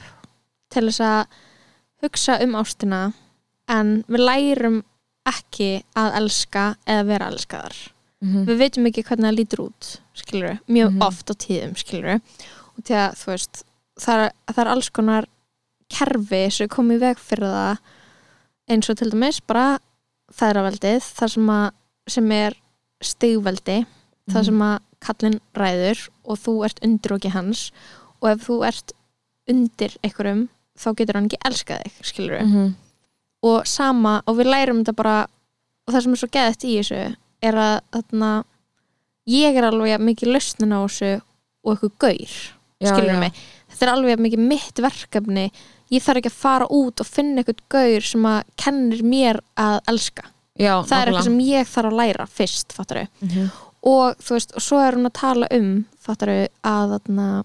til þess að hugsa um ástina en við lærum ekki að elska eða vera elskaðar. Mm við veitum ekki hvernig það lítur út skilur mjög Mhm. oft á tíðum skilur og til að þú veist það það er alls konar kerfi sem komið í veg fyrir það eins og til dæmis bara þæðraveldið þar sem, að, sem er stigveldi þar Mhm. sem að kallinn ræður og þú ert undir okki hans og ef þú ert undir einhverjum þá getur hann ekki elskað þig skilur -hmm. og sama og við lærum þetta bara og það sem er svo geðið í þessu er að þarna, ég er alveg mikið lausnin á þessu og eitthvað gaur skilur mig, þetta er alveg mikið mitt verkefni ég þarf ekki að fara út og finna eitthvað gaur sem að kennir mér að elska já, það er eitthvað sem ég þarf að læra fyrst fattaru. mm -hmm. og þú veist, og svo er hún að tala um fattaru, að þarna,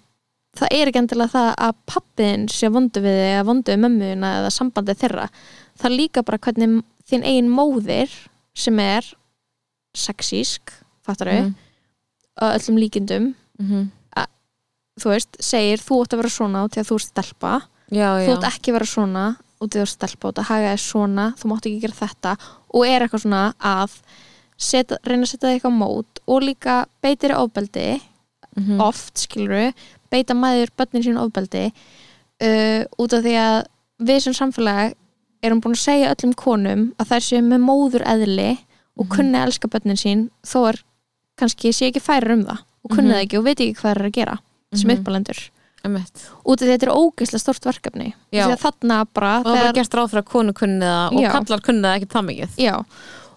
það er ekki endilega það að pappiðin sé vondu við þig, eða vondu við mömmuna eða sambandið þeirra það er líka bara hvernig þín eigin móðir sem er sexísk fattaru, Mhm. að öllum líkindum Mhm. Þú veist, segir þú átt að vera svona út því að þú ert stelpa já, þú já, átt ekki að vera svona út því að þú ert stelpa út að haga þér svona, þú mátt ekki gera þetta og er eitthvað svona að seta, reyna að setja þig eitthvað mót og líka beitir ofbeldi Mhm. oft, skiluru beita maður börnin sín ofbeldi uh, út af því að við sem samfélag er hún búin að segja öllum konum að þær séu með móður eðli og Mhm. kunni að elska börnin sín þó er kannski sé ekki færir um það og kunni Mhm. það ekki og veit ekki hvað er að gera sem Mhm. uppalendur út af því að þetta er ógeðslega stort verkefni. Því að þarna bara og það er gert ráð fyrir að konu kunni það og Já. kallar kunni það ekki það mikið. Já,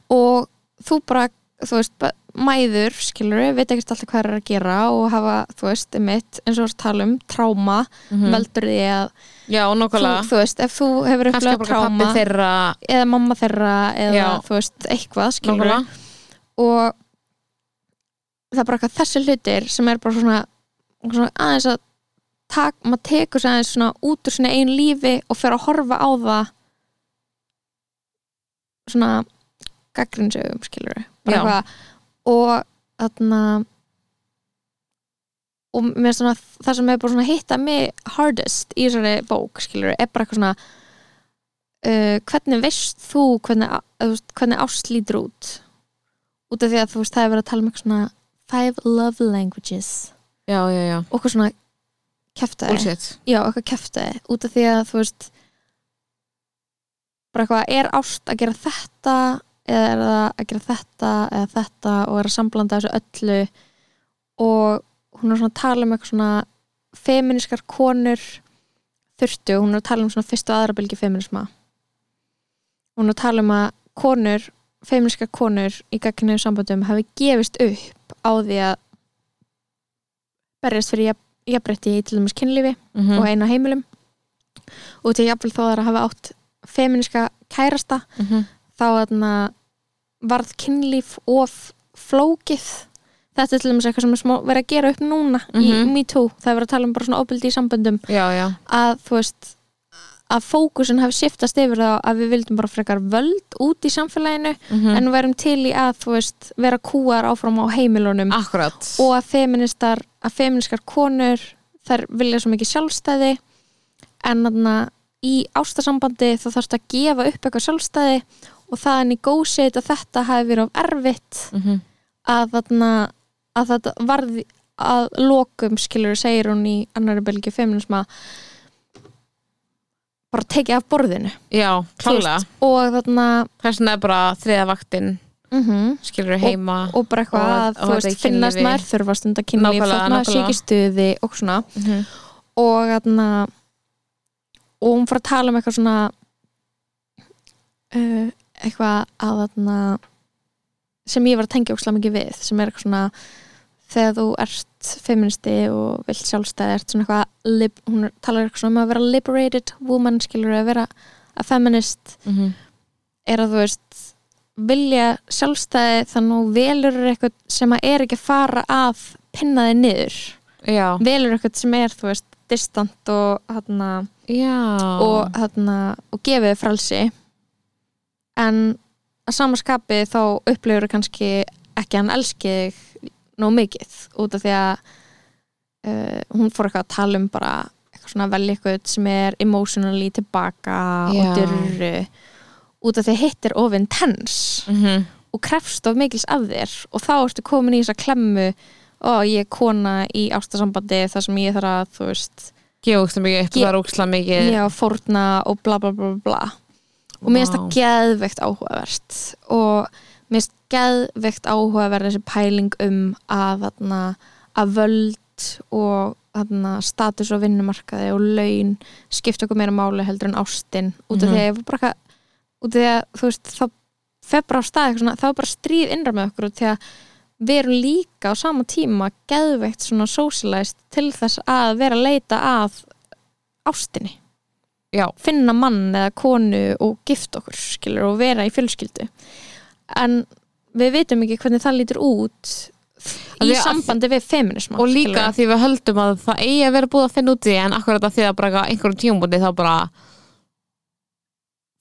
og þú bara þú veist, mæður skilur, veit ekkert alltaf hvað er að gera og hafa, þú veist, mitt eins og við tala um, tráma, Mhm. veldur því að Já, þú, þú veist, ef þú hefur upplegað tráma þeirra. eða mamma þeirra eða þú veist, eitthvað skilur Nákvæmlega. og það er bara eitthvað þessi hlutir sem er bara svona, svona aðeins að tak, maður tekur sér aðeins svona út úr svona einn lífi og fer að horfa á það svona gaggrinsögum skilur eitthvað. Og þarna og mér svona það sem er bara hitta mig hardest í þessari bók skilur er bara eitthvað svona uh, hvernig veist þú hvernig, hvernig ást lítur út? Út af því að þú veist það er verið að tala um eitthvað svona five love languages Já, já, já, og eitthvað svona kæftæði bullshit. Já, eitthvað kæftæði út af því að þú veist bara eitthvað, er ást að gera þetta eða er það að gera þetta eða þetta og er að samblanda þessu öllu? Og hún er svona að tala um eitthvað svona feminiskar konur þurftu, hún er að tala um svona fyrstu og aðra bylgi feminisma hún er að tala um að konur feminiskar konur í gagninu sambandum hafi gefist upp á því að berjast fyrir jafn, jafnrétti í til dæmis kynlífi mm og einu á heimilum. Og til jafnvel þó þar að hafa átt feminiska kærasta -hmm. þá þarna varð kynlíf of flókið. Þetta er til dæmis eitthvað sem er verið að gera upp núna í Mhm. Me Too, það er verið að tala um bara svona óbyldi í samböndum. Já, já, að þú veist að fókusin hafi shiftast yfir það að við vildum bara frekar völd út í samfélaginu mm en við verum til í að veist vera kúar áfram á heimilunum. Akkurat. Og að feministar að feministkar konur þær vilja svo mikið sjálfstæði en þarna í ástasambandi þá þarfst að gefa upp eitthvað sjálfstæði og það er negotiate að þetta hafi verið of erfitt mm að þarna að þetta varði að lokum skilur segir hún í annari bylgi feminisma bara tekið af borðinu. Já, veist, og þarna Þess vegna er bara þriða vaktin mm skilur heima og bara eitthvað Og- að og þú veist finnast kynlífi. maður þurfa stund að kynlíf Nákvæmlega, þótt maður sé nákvæmlega. ekki í stuði og svona mm -hmm. og þarna og hún fór að tala um eitthvað svona uh, eitthvað að þarna sem ég var að tengja ókslega mikið við sem er eitthvað svona þegar þú ert feministi og vilt sjálfstæði ert svona eitthvað lib, hún talar eitthvað svona um að vera liberated woman skilur að vera að feminist Mhm. er að þú veist vilja sjálfstæði þannig að velur eitthvað sem að er ekki að fara að pinna þig niður. Já, velur eitthvað sem er þú veist distant og hérna já. og, hérna, og gefið þér frelsi. En að samaskapi þá upplifur kannski ekki að hann elski þig nóg mikið út af því að uh, hún fór eitthvað að tala um bara eitthvað svona velja eitthvað sem er emotionally tilbaka Já. og dyrru út af því að hitt er of intense mm og krefst of mikils af þér. Og þá ertu komin í þessa klemmu og ég er kona í ástasambandi þar sem ég þarf að þú veist Gjókst mikið upp Ge- og það er óksla mikið. Já, fórna og bla bla bla bla og mér finnst það geðveikt áhugavert. Og mér finnst geðveikt áhugavert þessi pæling um að þarna, að völd og þarna, status og vinnumarkaði og laun skipta okkur meira máli heldur en ástin. Út af Mhm. því að ég var bara því að þú veist þá fer bara á stað svona, þá er bara stríð innra með okkur út því að við erum líka á sama tíma geðveikt svona socialized til þess að vera að leita að ástinni. Já, finna mann eða konu og gifta okkur skilur og vera í fjölskyldu. En við vitum ekki hvernig það lítur út í sambandi við feminisma og líka skilurðu. því við höldum að það eigi að vera búið að finna út í því, en akkurat að því að bara einhverjum tímabúndi þá bara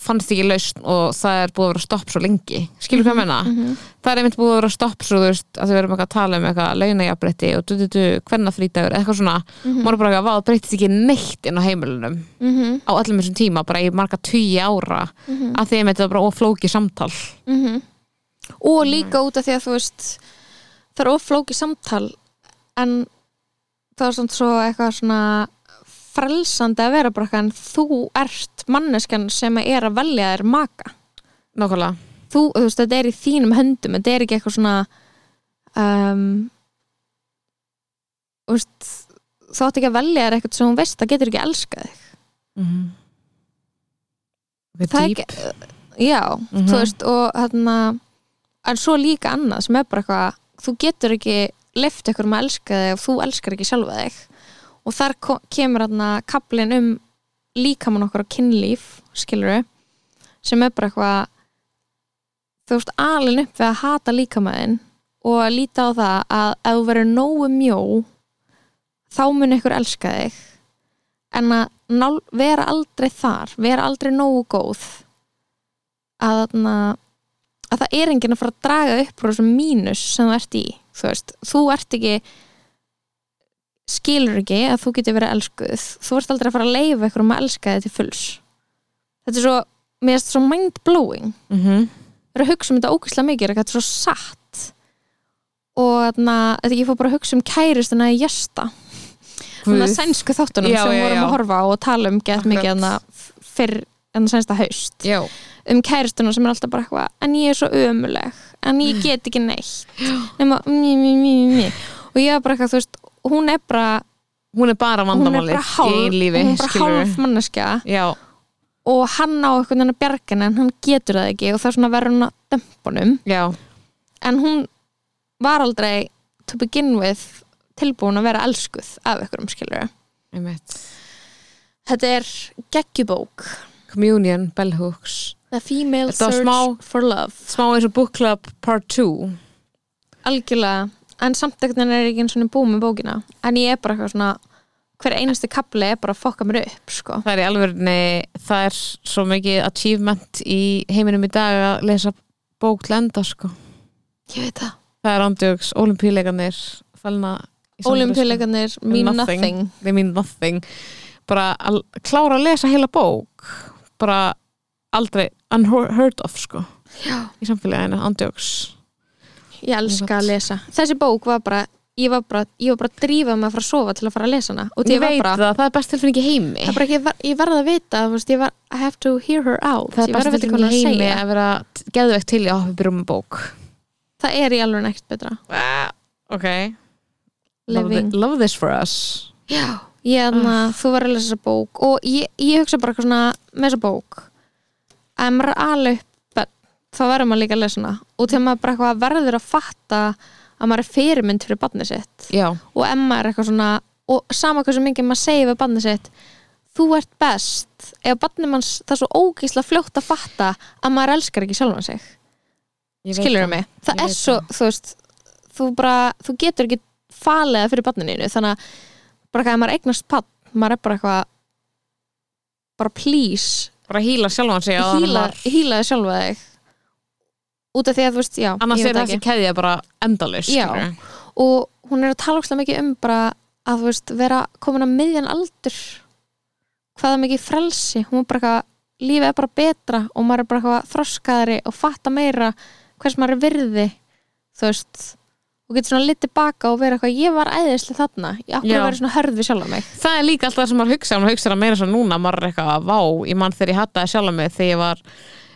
fannst ekki lausn og það er búið að vera stopp svo lengi skilur hvað menna? Mhm. það er einmitt búið að vera stopp svo þú veist að við erum eitthvað að tala um eitthvað launajafbretti og du-du-du, hvernig frítagur eitthvað svona, Mhm. maður er bara eitthvað, vá, það breytist ekki neitt inn á heimilunum Mhm. á öllum þessum tíma, bara í marga tugi ára Mhm. að einmitt það er bara oflóki samtal Mhm. og líka út af því að þú veist það er oflóki samtal en það er samt svo eitthvað svona frelsandi að vera bara en þú ert manneskjan sem er að velja þér maka. Nákvæmlega. Þú, þú veist, þetta er í þínum höndum þetta er ekki eitthvað svona um, veist þú átt ekki að velja þér eitthvað sem hún veist það getur ekki elskað þig. Mm það er ekki, já, Mhm. þú veist og hérna en svo líka annað sem er bara eitthvað þú getur ekki lift ykkur um að elska þig ef þú elskar ekki sjálfa þig og þar kemur hérna kaplinn um líkamann okkar á kynlíf skilur sem er bara eitthvað þú veist alin upp við að hata líkamæðin og að líta á það að ef þú verður nógu mjó þá mun ykkur elska þig. En að nál, vera aldrei þar vera aldrei nógu góð að, þarna, að það er enginn að fara að draga upp úr þessum mínus sem þú ert í þú veist, þú ert ekki skilur ekki að þú getur verið elskuð. Þú ert aldrei að fara að leifa ykkur um að elska þig til fulls. Þetta er svo, mér finnst þetta svo mind-blowing. Mm -hmm. er að hugsa um þetta ókvæslega mikið þetta er svo satt. Og þarna, þetta ég fór bara að hugsa um kæristuna í Jesta þannig að sænsku þáttunum Já, sem já, vorum já. að horfa og tala um gett mikið fyrr en sænsta haust. Já, um kæristuna sem er alltaf bara eitthvað en ég er svo ömuleg, en ég get ekki neitt. (gasps) Nema mí, mí, mí. og ég er bara eitthvað, þú veist hún er bara, hún er bara vandamálið í lífi hún er bara skilurðu. hálf manneskja. Já, og hann á eitthvað hennar bjargina en hann getur það ekki og það er svona verður hún að dömpunum já, en hún var aldrei to begin with tilbúin að vera elskuð af ykkur um skilur þetta er geggjubók. Communion, Bell Hooks. The Female Search smá- for Love. Smá eins og Book Club Part 2 algjörlega, en samt ekkert er ekki eins og búið með bókina. En ég er bara eitthvað svona hver einasti kapli er bara að fokka mér upp sko. það er í alvörni, það er svo mikið achievement í heiminum í dag að lesa bók til enda sko. ég veit það. Það er andjóks, olimpíuleikarnir fælna Olimpíuleikarnir mean Nothing. nothing, they mean nothing. Bara að klára að lesa heila bók bara aldrei unheard of sko í samfélaginu, andjóks ég elska að lesa. Þessi bók var bara ég var bara, ég var bara að drífa mig að fara að sofa til að fara að lesa hana. Og ég ég var veit bara, það, það er best tilfinning í heimi. Bara ég var- ég verði að vita veist, ég var, I have to hear her out. Það er best að tilfinning í að heimi segja. að vera geðvegt til í að við byrjum með bók. Það er í alveg neitt betra. Ah, ok. Love, thi- love this for us. Já, ég aðna, þú verður að lesa þessa bók. Og ég, ég hugsa bara eitthvað svona með þessa bók. Að maður er alveg þá verður maður líka að lesa hana. Og til maður bara eitthvað verður að fatta að maður er fyrirmynd fyrir barnið sitt já, og maður er eitthvað svona og sama hversu mikið maður segir við barnið sitt þú ert best ef barnið manns það er svo ógísla fljótt að fatta að maður elskar ekki sjálfan sig. Skilur það. mig, það er svo þú veist, þú bara, þú getur ekki falið það fyrir barninu þannig að bara hvað maður eignast papp maður er bara eitthvað bara please. Bara hýla sjálfan sig maður- hýlaði sjálfa þig út af því að þú veist, já annars er þessi keðja bara endalus Já. og hún er að tala óslega mikið um bara að þú veist, vera komin að miðjan aldur. Hvaða mikið frelsi. Hún er bara eitthvað, lífið er bara betra og maður er bara eitthvað þroskaðari og fatta meira hvers maður er virði þú veist. Og getur svona litið baka og vera eitthvað ég var æðislega þarna, ég Já. að vera svona hörð við sjálfa mig? Það er líka alltaf það sem maður hugsa maður hugsa það meira svo núna, maður er eitthvað vá, ég mann þegar ég hattaði sjálf mig þegar ég var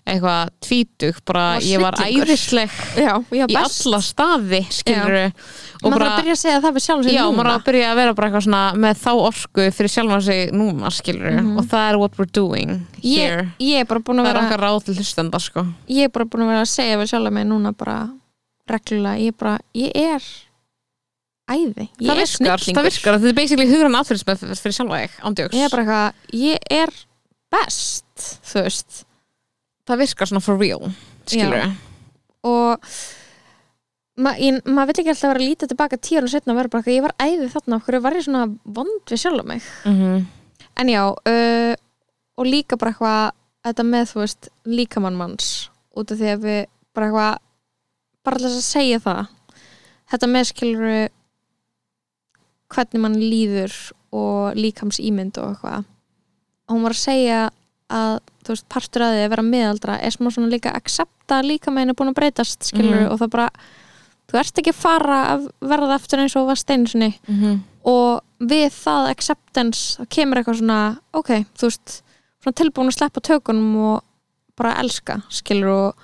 eitthvað tvítug bara ég var æðisleg já, já, í alla staði skilur og maður bara, að byrja að segja það við sjálfa sig já, maður núna að byrja að vera bara eitthvað svona með þá orku fyrir sjálfan sig núna skilur Mhm. og það er what we're doing here. ég, ég er það er vera okkar ráð til hlustenda sko. Ég er bara búin að vera að segja við sjálf mig núna bara reglulega, ég er bara, ég er æði, ég það er virkar, það virkar, þetta er basically hugrann aðferðismið fyrir sjálfa þig, ándjóks ég er bara eitthvað, ég er best, þú veist það virkar svona for real skilur Já. og ma, ég, maður vill ekki alltaf vera að líta tilbaka tíu og setna og vera bara ég var æði þarna okkur var ég svona vond við sjálf mig mm -hmm. en já, uh, og líka bara eitthvað þetta með, þú veist, líkamann manns út af því að við bara eitthvað bara alltaf að segja það þetta með skilur hvernig mann líður og líkams ímynd og eitthvað hún var að segja að þú veist, partur að því að vera miðaldra er smá svona líka að accepta að líkamæn er búin að breytast skilur Mhm. og það bara þú ert ekki að fara að verða aftur eins og var steinsunni Mm -hmm. og við það acceptance þá kemur eitthvað svona, ok, þú veist svona tilbúin að sleppa tökunum og bara elska, skilur og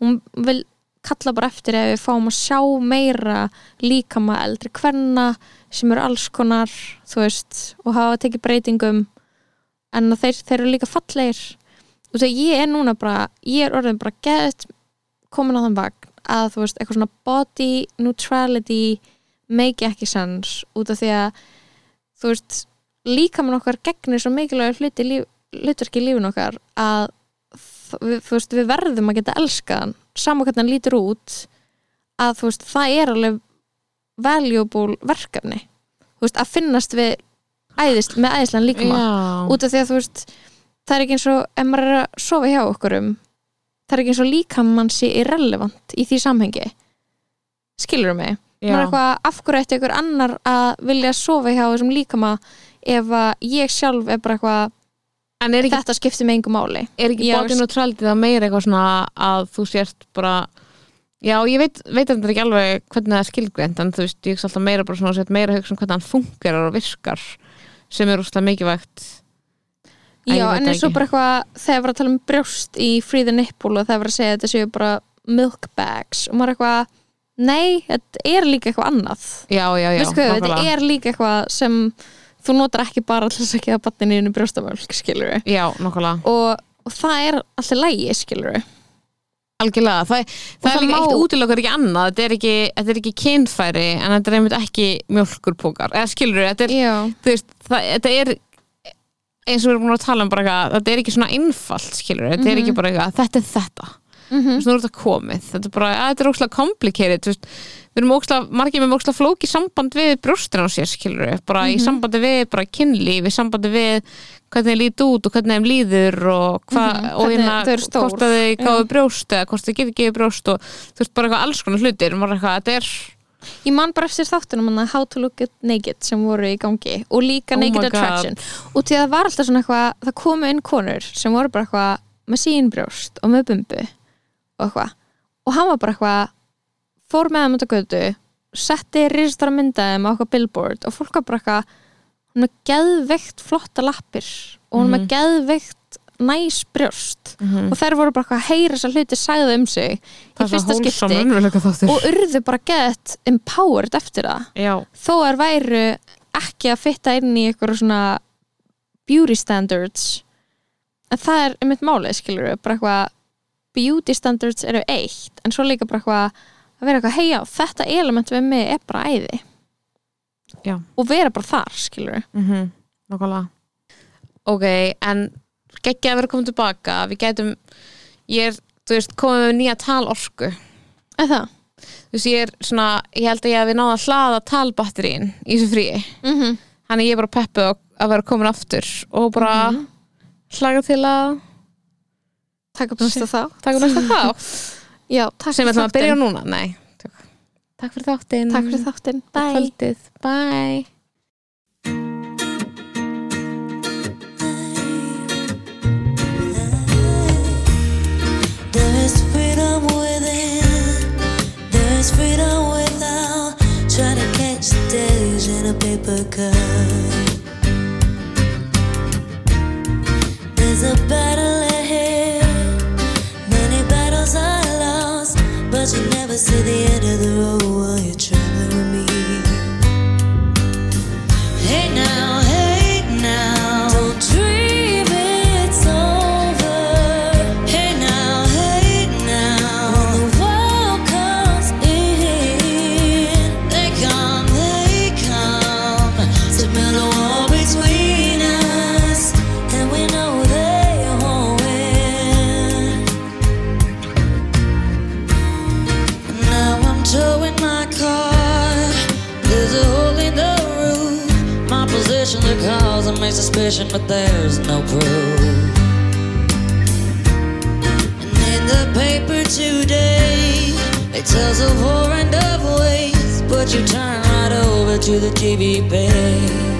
hún vil kalla bara eftir ef við fáum að sjá meira líkama eldri kvenna sem eru alls konar, þú veist og hafa tekið breytingum en þeir, þeir eru líka fallegir. Og þegar ég er núna bara ég er orðin bara geðt komin á þann vagn að þú veist, eitthvað svona body neutrality make ekki sens út af því að þú veist, líkamann okkar gegnir svo mikilvægur hluti líf, hlutverki í lífin okkar að við, þú veist, við verðum að geta elskað hann. Saman hvernig hann lítur út að þú veist, það er alveg valuable verkefni. Þú veist, að finnast við æðist, með æðislega líkama. Já, út af því að þú veist það er ekki eins og, ef maður er að sofa hjá okkur um það er ekki eins og líkamann sé irrelevant í því samhengi. Skilur mig? Já. maður er eitthvað, af hverju ætti ykkur annar að vilja sofa hjá þessum líkama ef að ég sjálf er bara eitthvað En er ekki, þetta skiptir mig engu máli. Er ekki Já, body neutrality það meira eitthvað svona að þú sért bara Já, ég veit, veit þetta ekki alveg hvernig það er skilgreint en þú veist, ég hugsa alltaf meira bara svona að meira að hugsa um hvernig hann fungerar og virkar sem er úrslega mikilvægt. Já, en eins og ekki. bara eitthvað þegar var að tala um brjóst í Free the Nipple og það var að segja að þetta séu bara milk bags og maður er eitthvað nei, þetta er líka eitthvað annað. Já, já, já, þetta er líka eitthvað sem þú notar ekki bara til þess að batninu inn í brjóstamölk, skilur við Já, nokkulega og, og það er alltaf lægi, skilur við Algjörlega, það, það, er líka má- eitt útilokkar ekki annað þetta er ekki, þetta er ekki kynfæri en þetta er einmitt ekki mjölkurpókar eða skilur þetta er, veist, það, þetta er eins og við erum búin að tala um bara eitthvað, þetta er ekki svona einfalt skilur, þetta er ekki bara eitthvað, þetta er þetta mm veist, nú er þetta komið. Þetta er bara, að, þetta er þú veist, við erum ókslega, margir með ókslega flóki samband við brjóstina á sér skilur bara í sambandi við bara kynlíf í sambandi við hvernig þeim líti út og hvernig þeim líður og, hva, Mhm, og hvernig hérna, hvort að Já. gáðu brjóst eða hvort þau getur gefið brjóst og þú veist, bara eitthvað alls konar hlutir. Eitthvað, þetta er ég man bara eftir þáttunum How to look at naked sem voru í gangi og líka Oh Naked. Attraction. Og til að það var alltaf svona eitthvað það komu inn konur sem voru bara eitthvað með sín brjóst og með bumbu og eitthvað. Og hann var bara eitthvað fór með þeim út á götu setti ristar að mynda þeim á eitthvað billboard og fólk var bara eitthvað hún er með geðveikt flotta lappir og hún er með geðveikt næs brjóst. Mm og þær voru bara eitthvað að heyra þessar hluti sagði um sig í fyrsta skipti og urðu bara get empowered eftir það. Já, þó er væru ekki að fitta inn í eitthvað svona beauty standards en það er einmitt málið skilur við bara eitthvað beauty standards eru eitt en svo líka bara eitthvað að vera eitthvað heia þetta element við mig er bara æði Já. og vera bara þar skilur mm -hmm. nokkulega ok, en geggja að vera komið tilbaka við gætum, ég er veist, komið með nýja talorku eða það þú veist, ég er svona, ég held að ég hef náða að hlaða talbatterín í þessu fríi mm -hmm. Þannig ég er bara peppuð að vera komin aftur og bara Mhm. hlaga til að takk upp næsta þá taka næsta þá (laughs) já, takk sem við fyrir ætlum að byrja núna. Nei, takk, takk fyrir þáttinn. Takk fyrir þáttinn, Takk bye. kvöldið, bye. There's freedom within, there's freedom without. Trying to catch the days in a paper cup. There's a battle you never see the end of the road while you're traveling cause suspicion, but there's no proof. And in the paper today, it tells of war and of waste. But you turn right over to the TV page.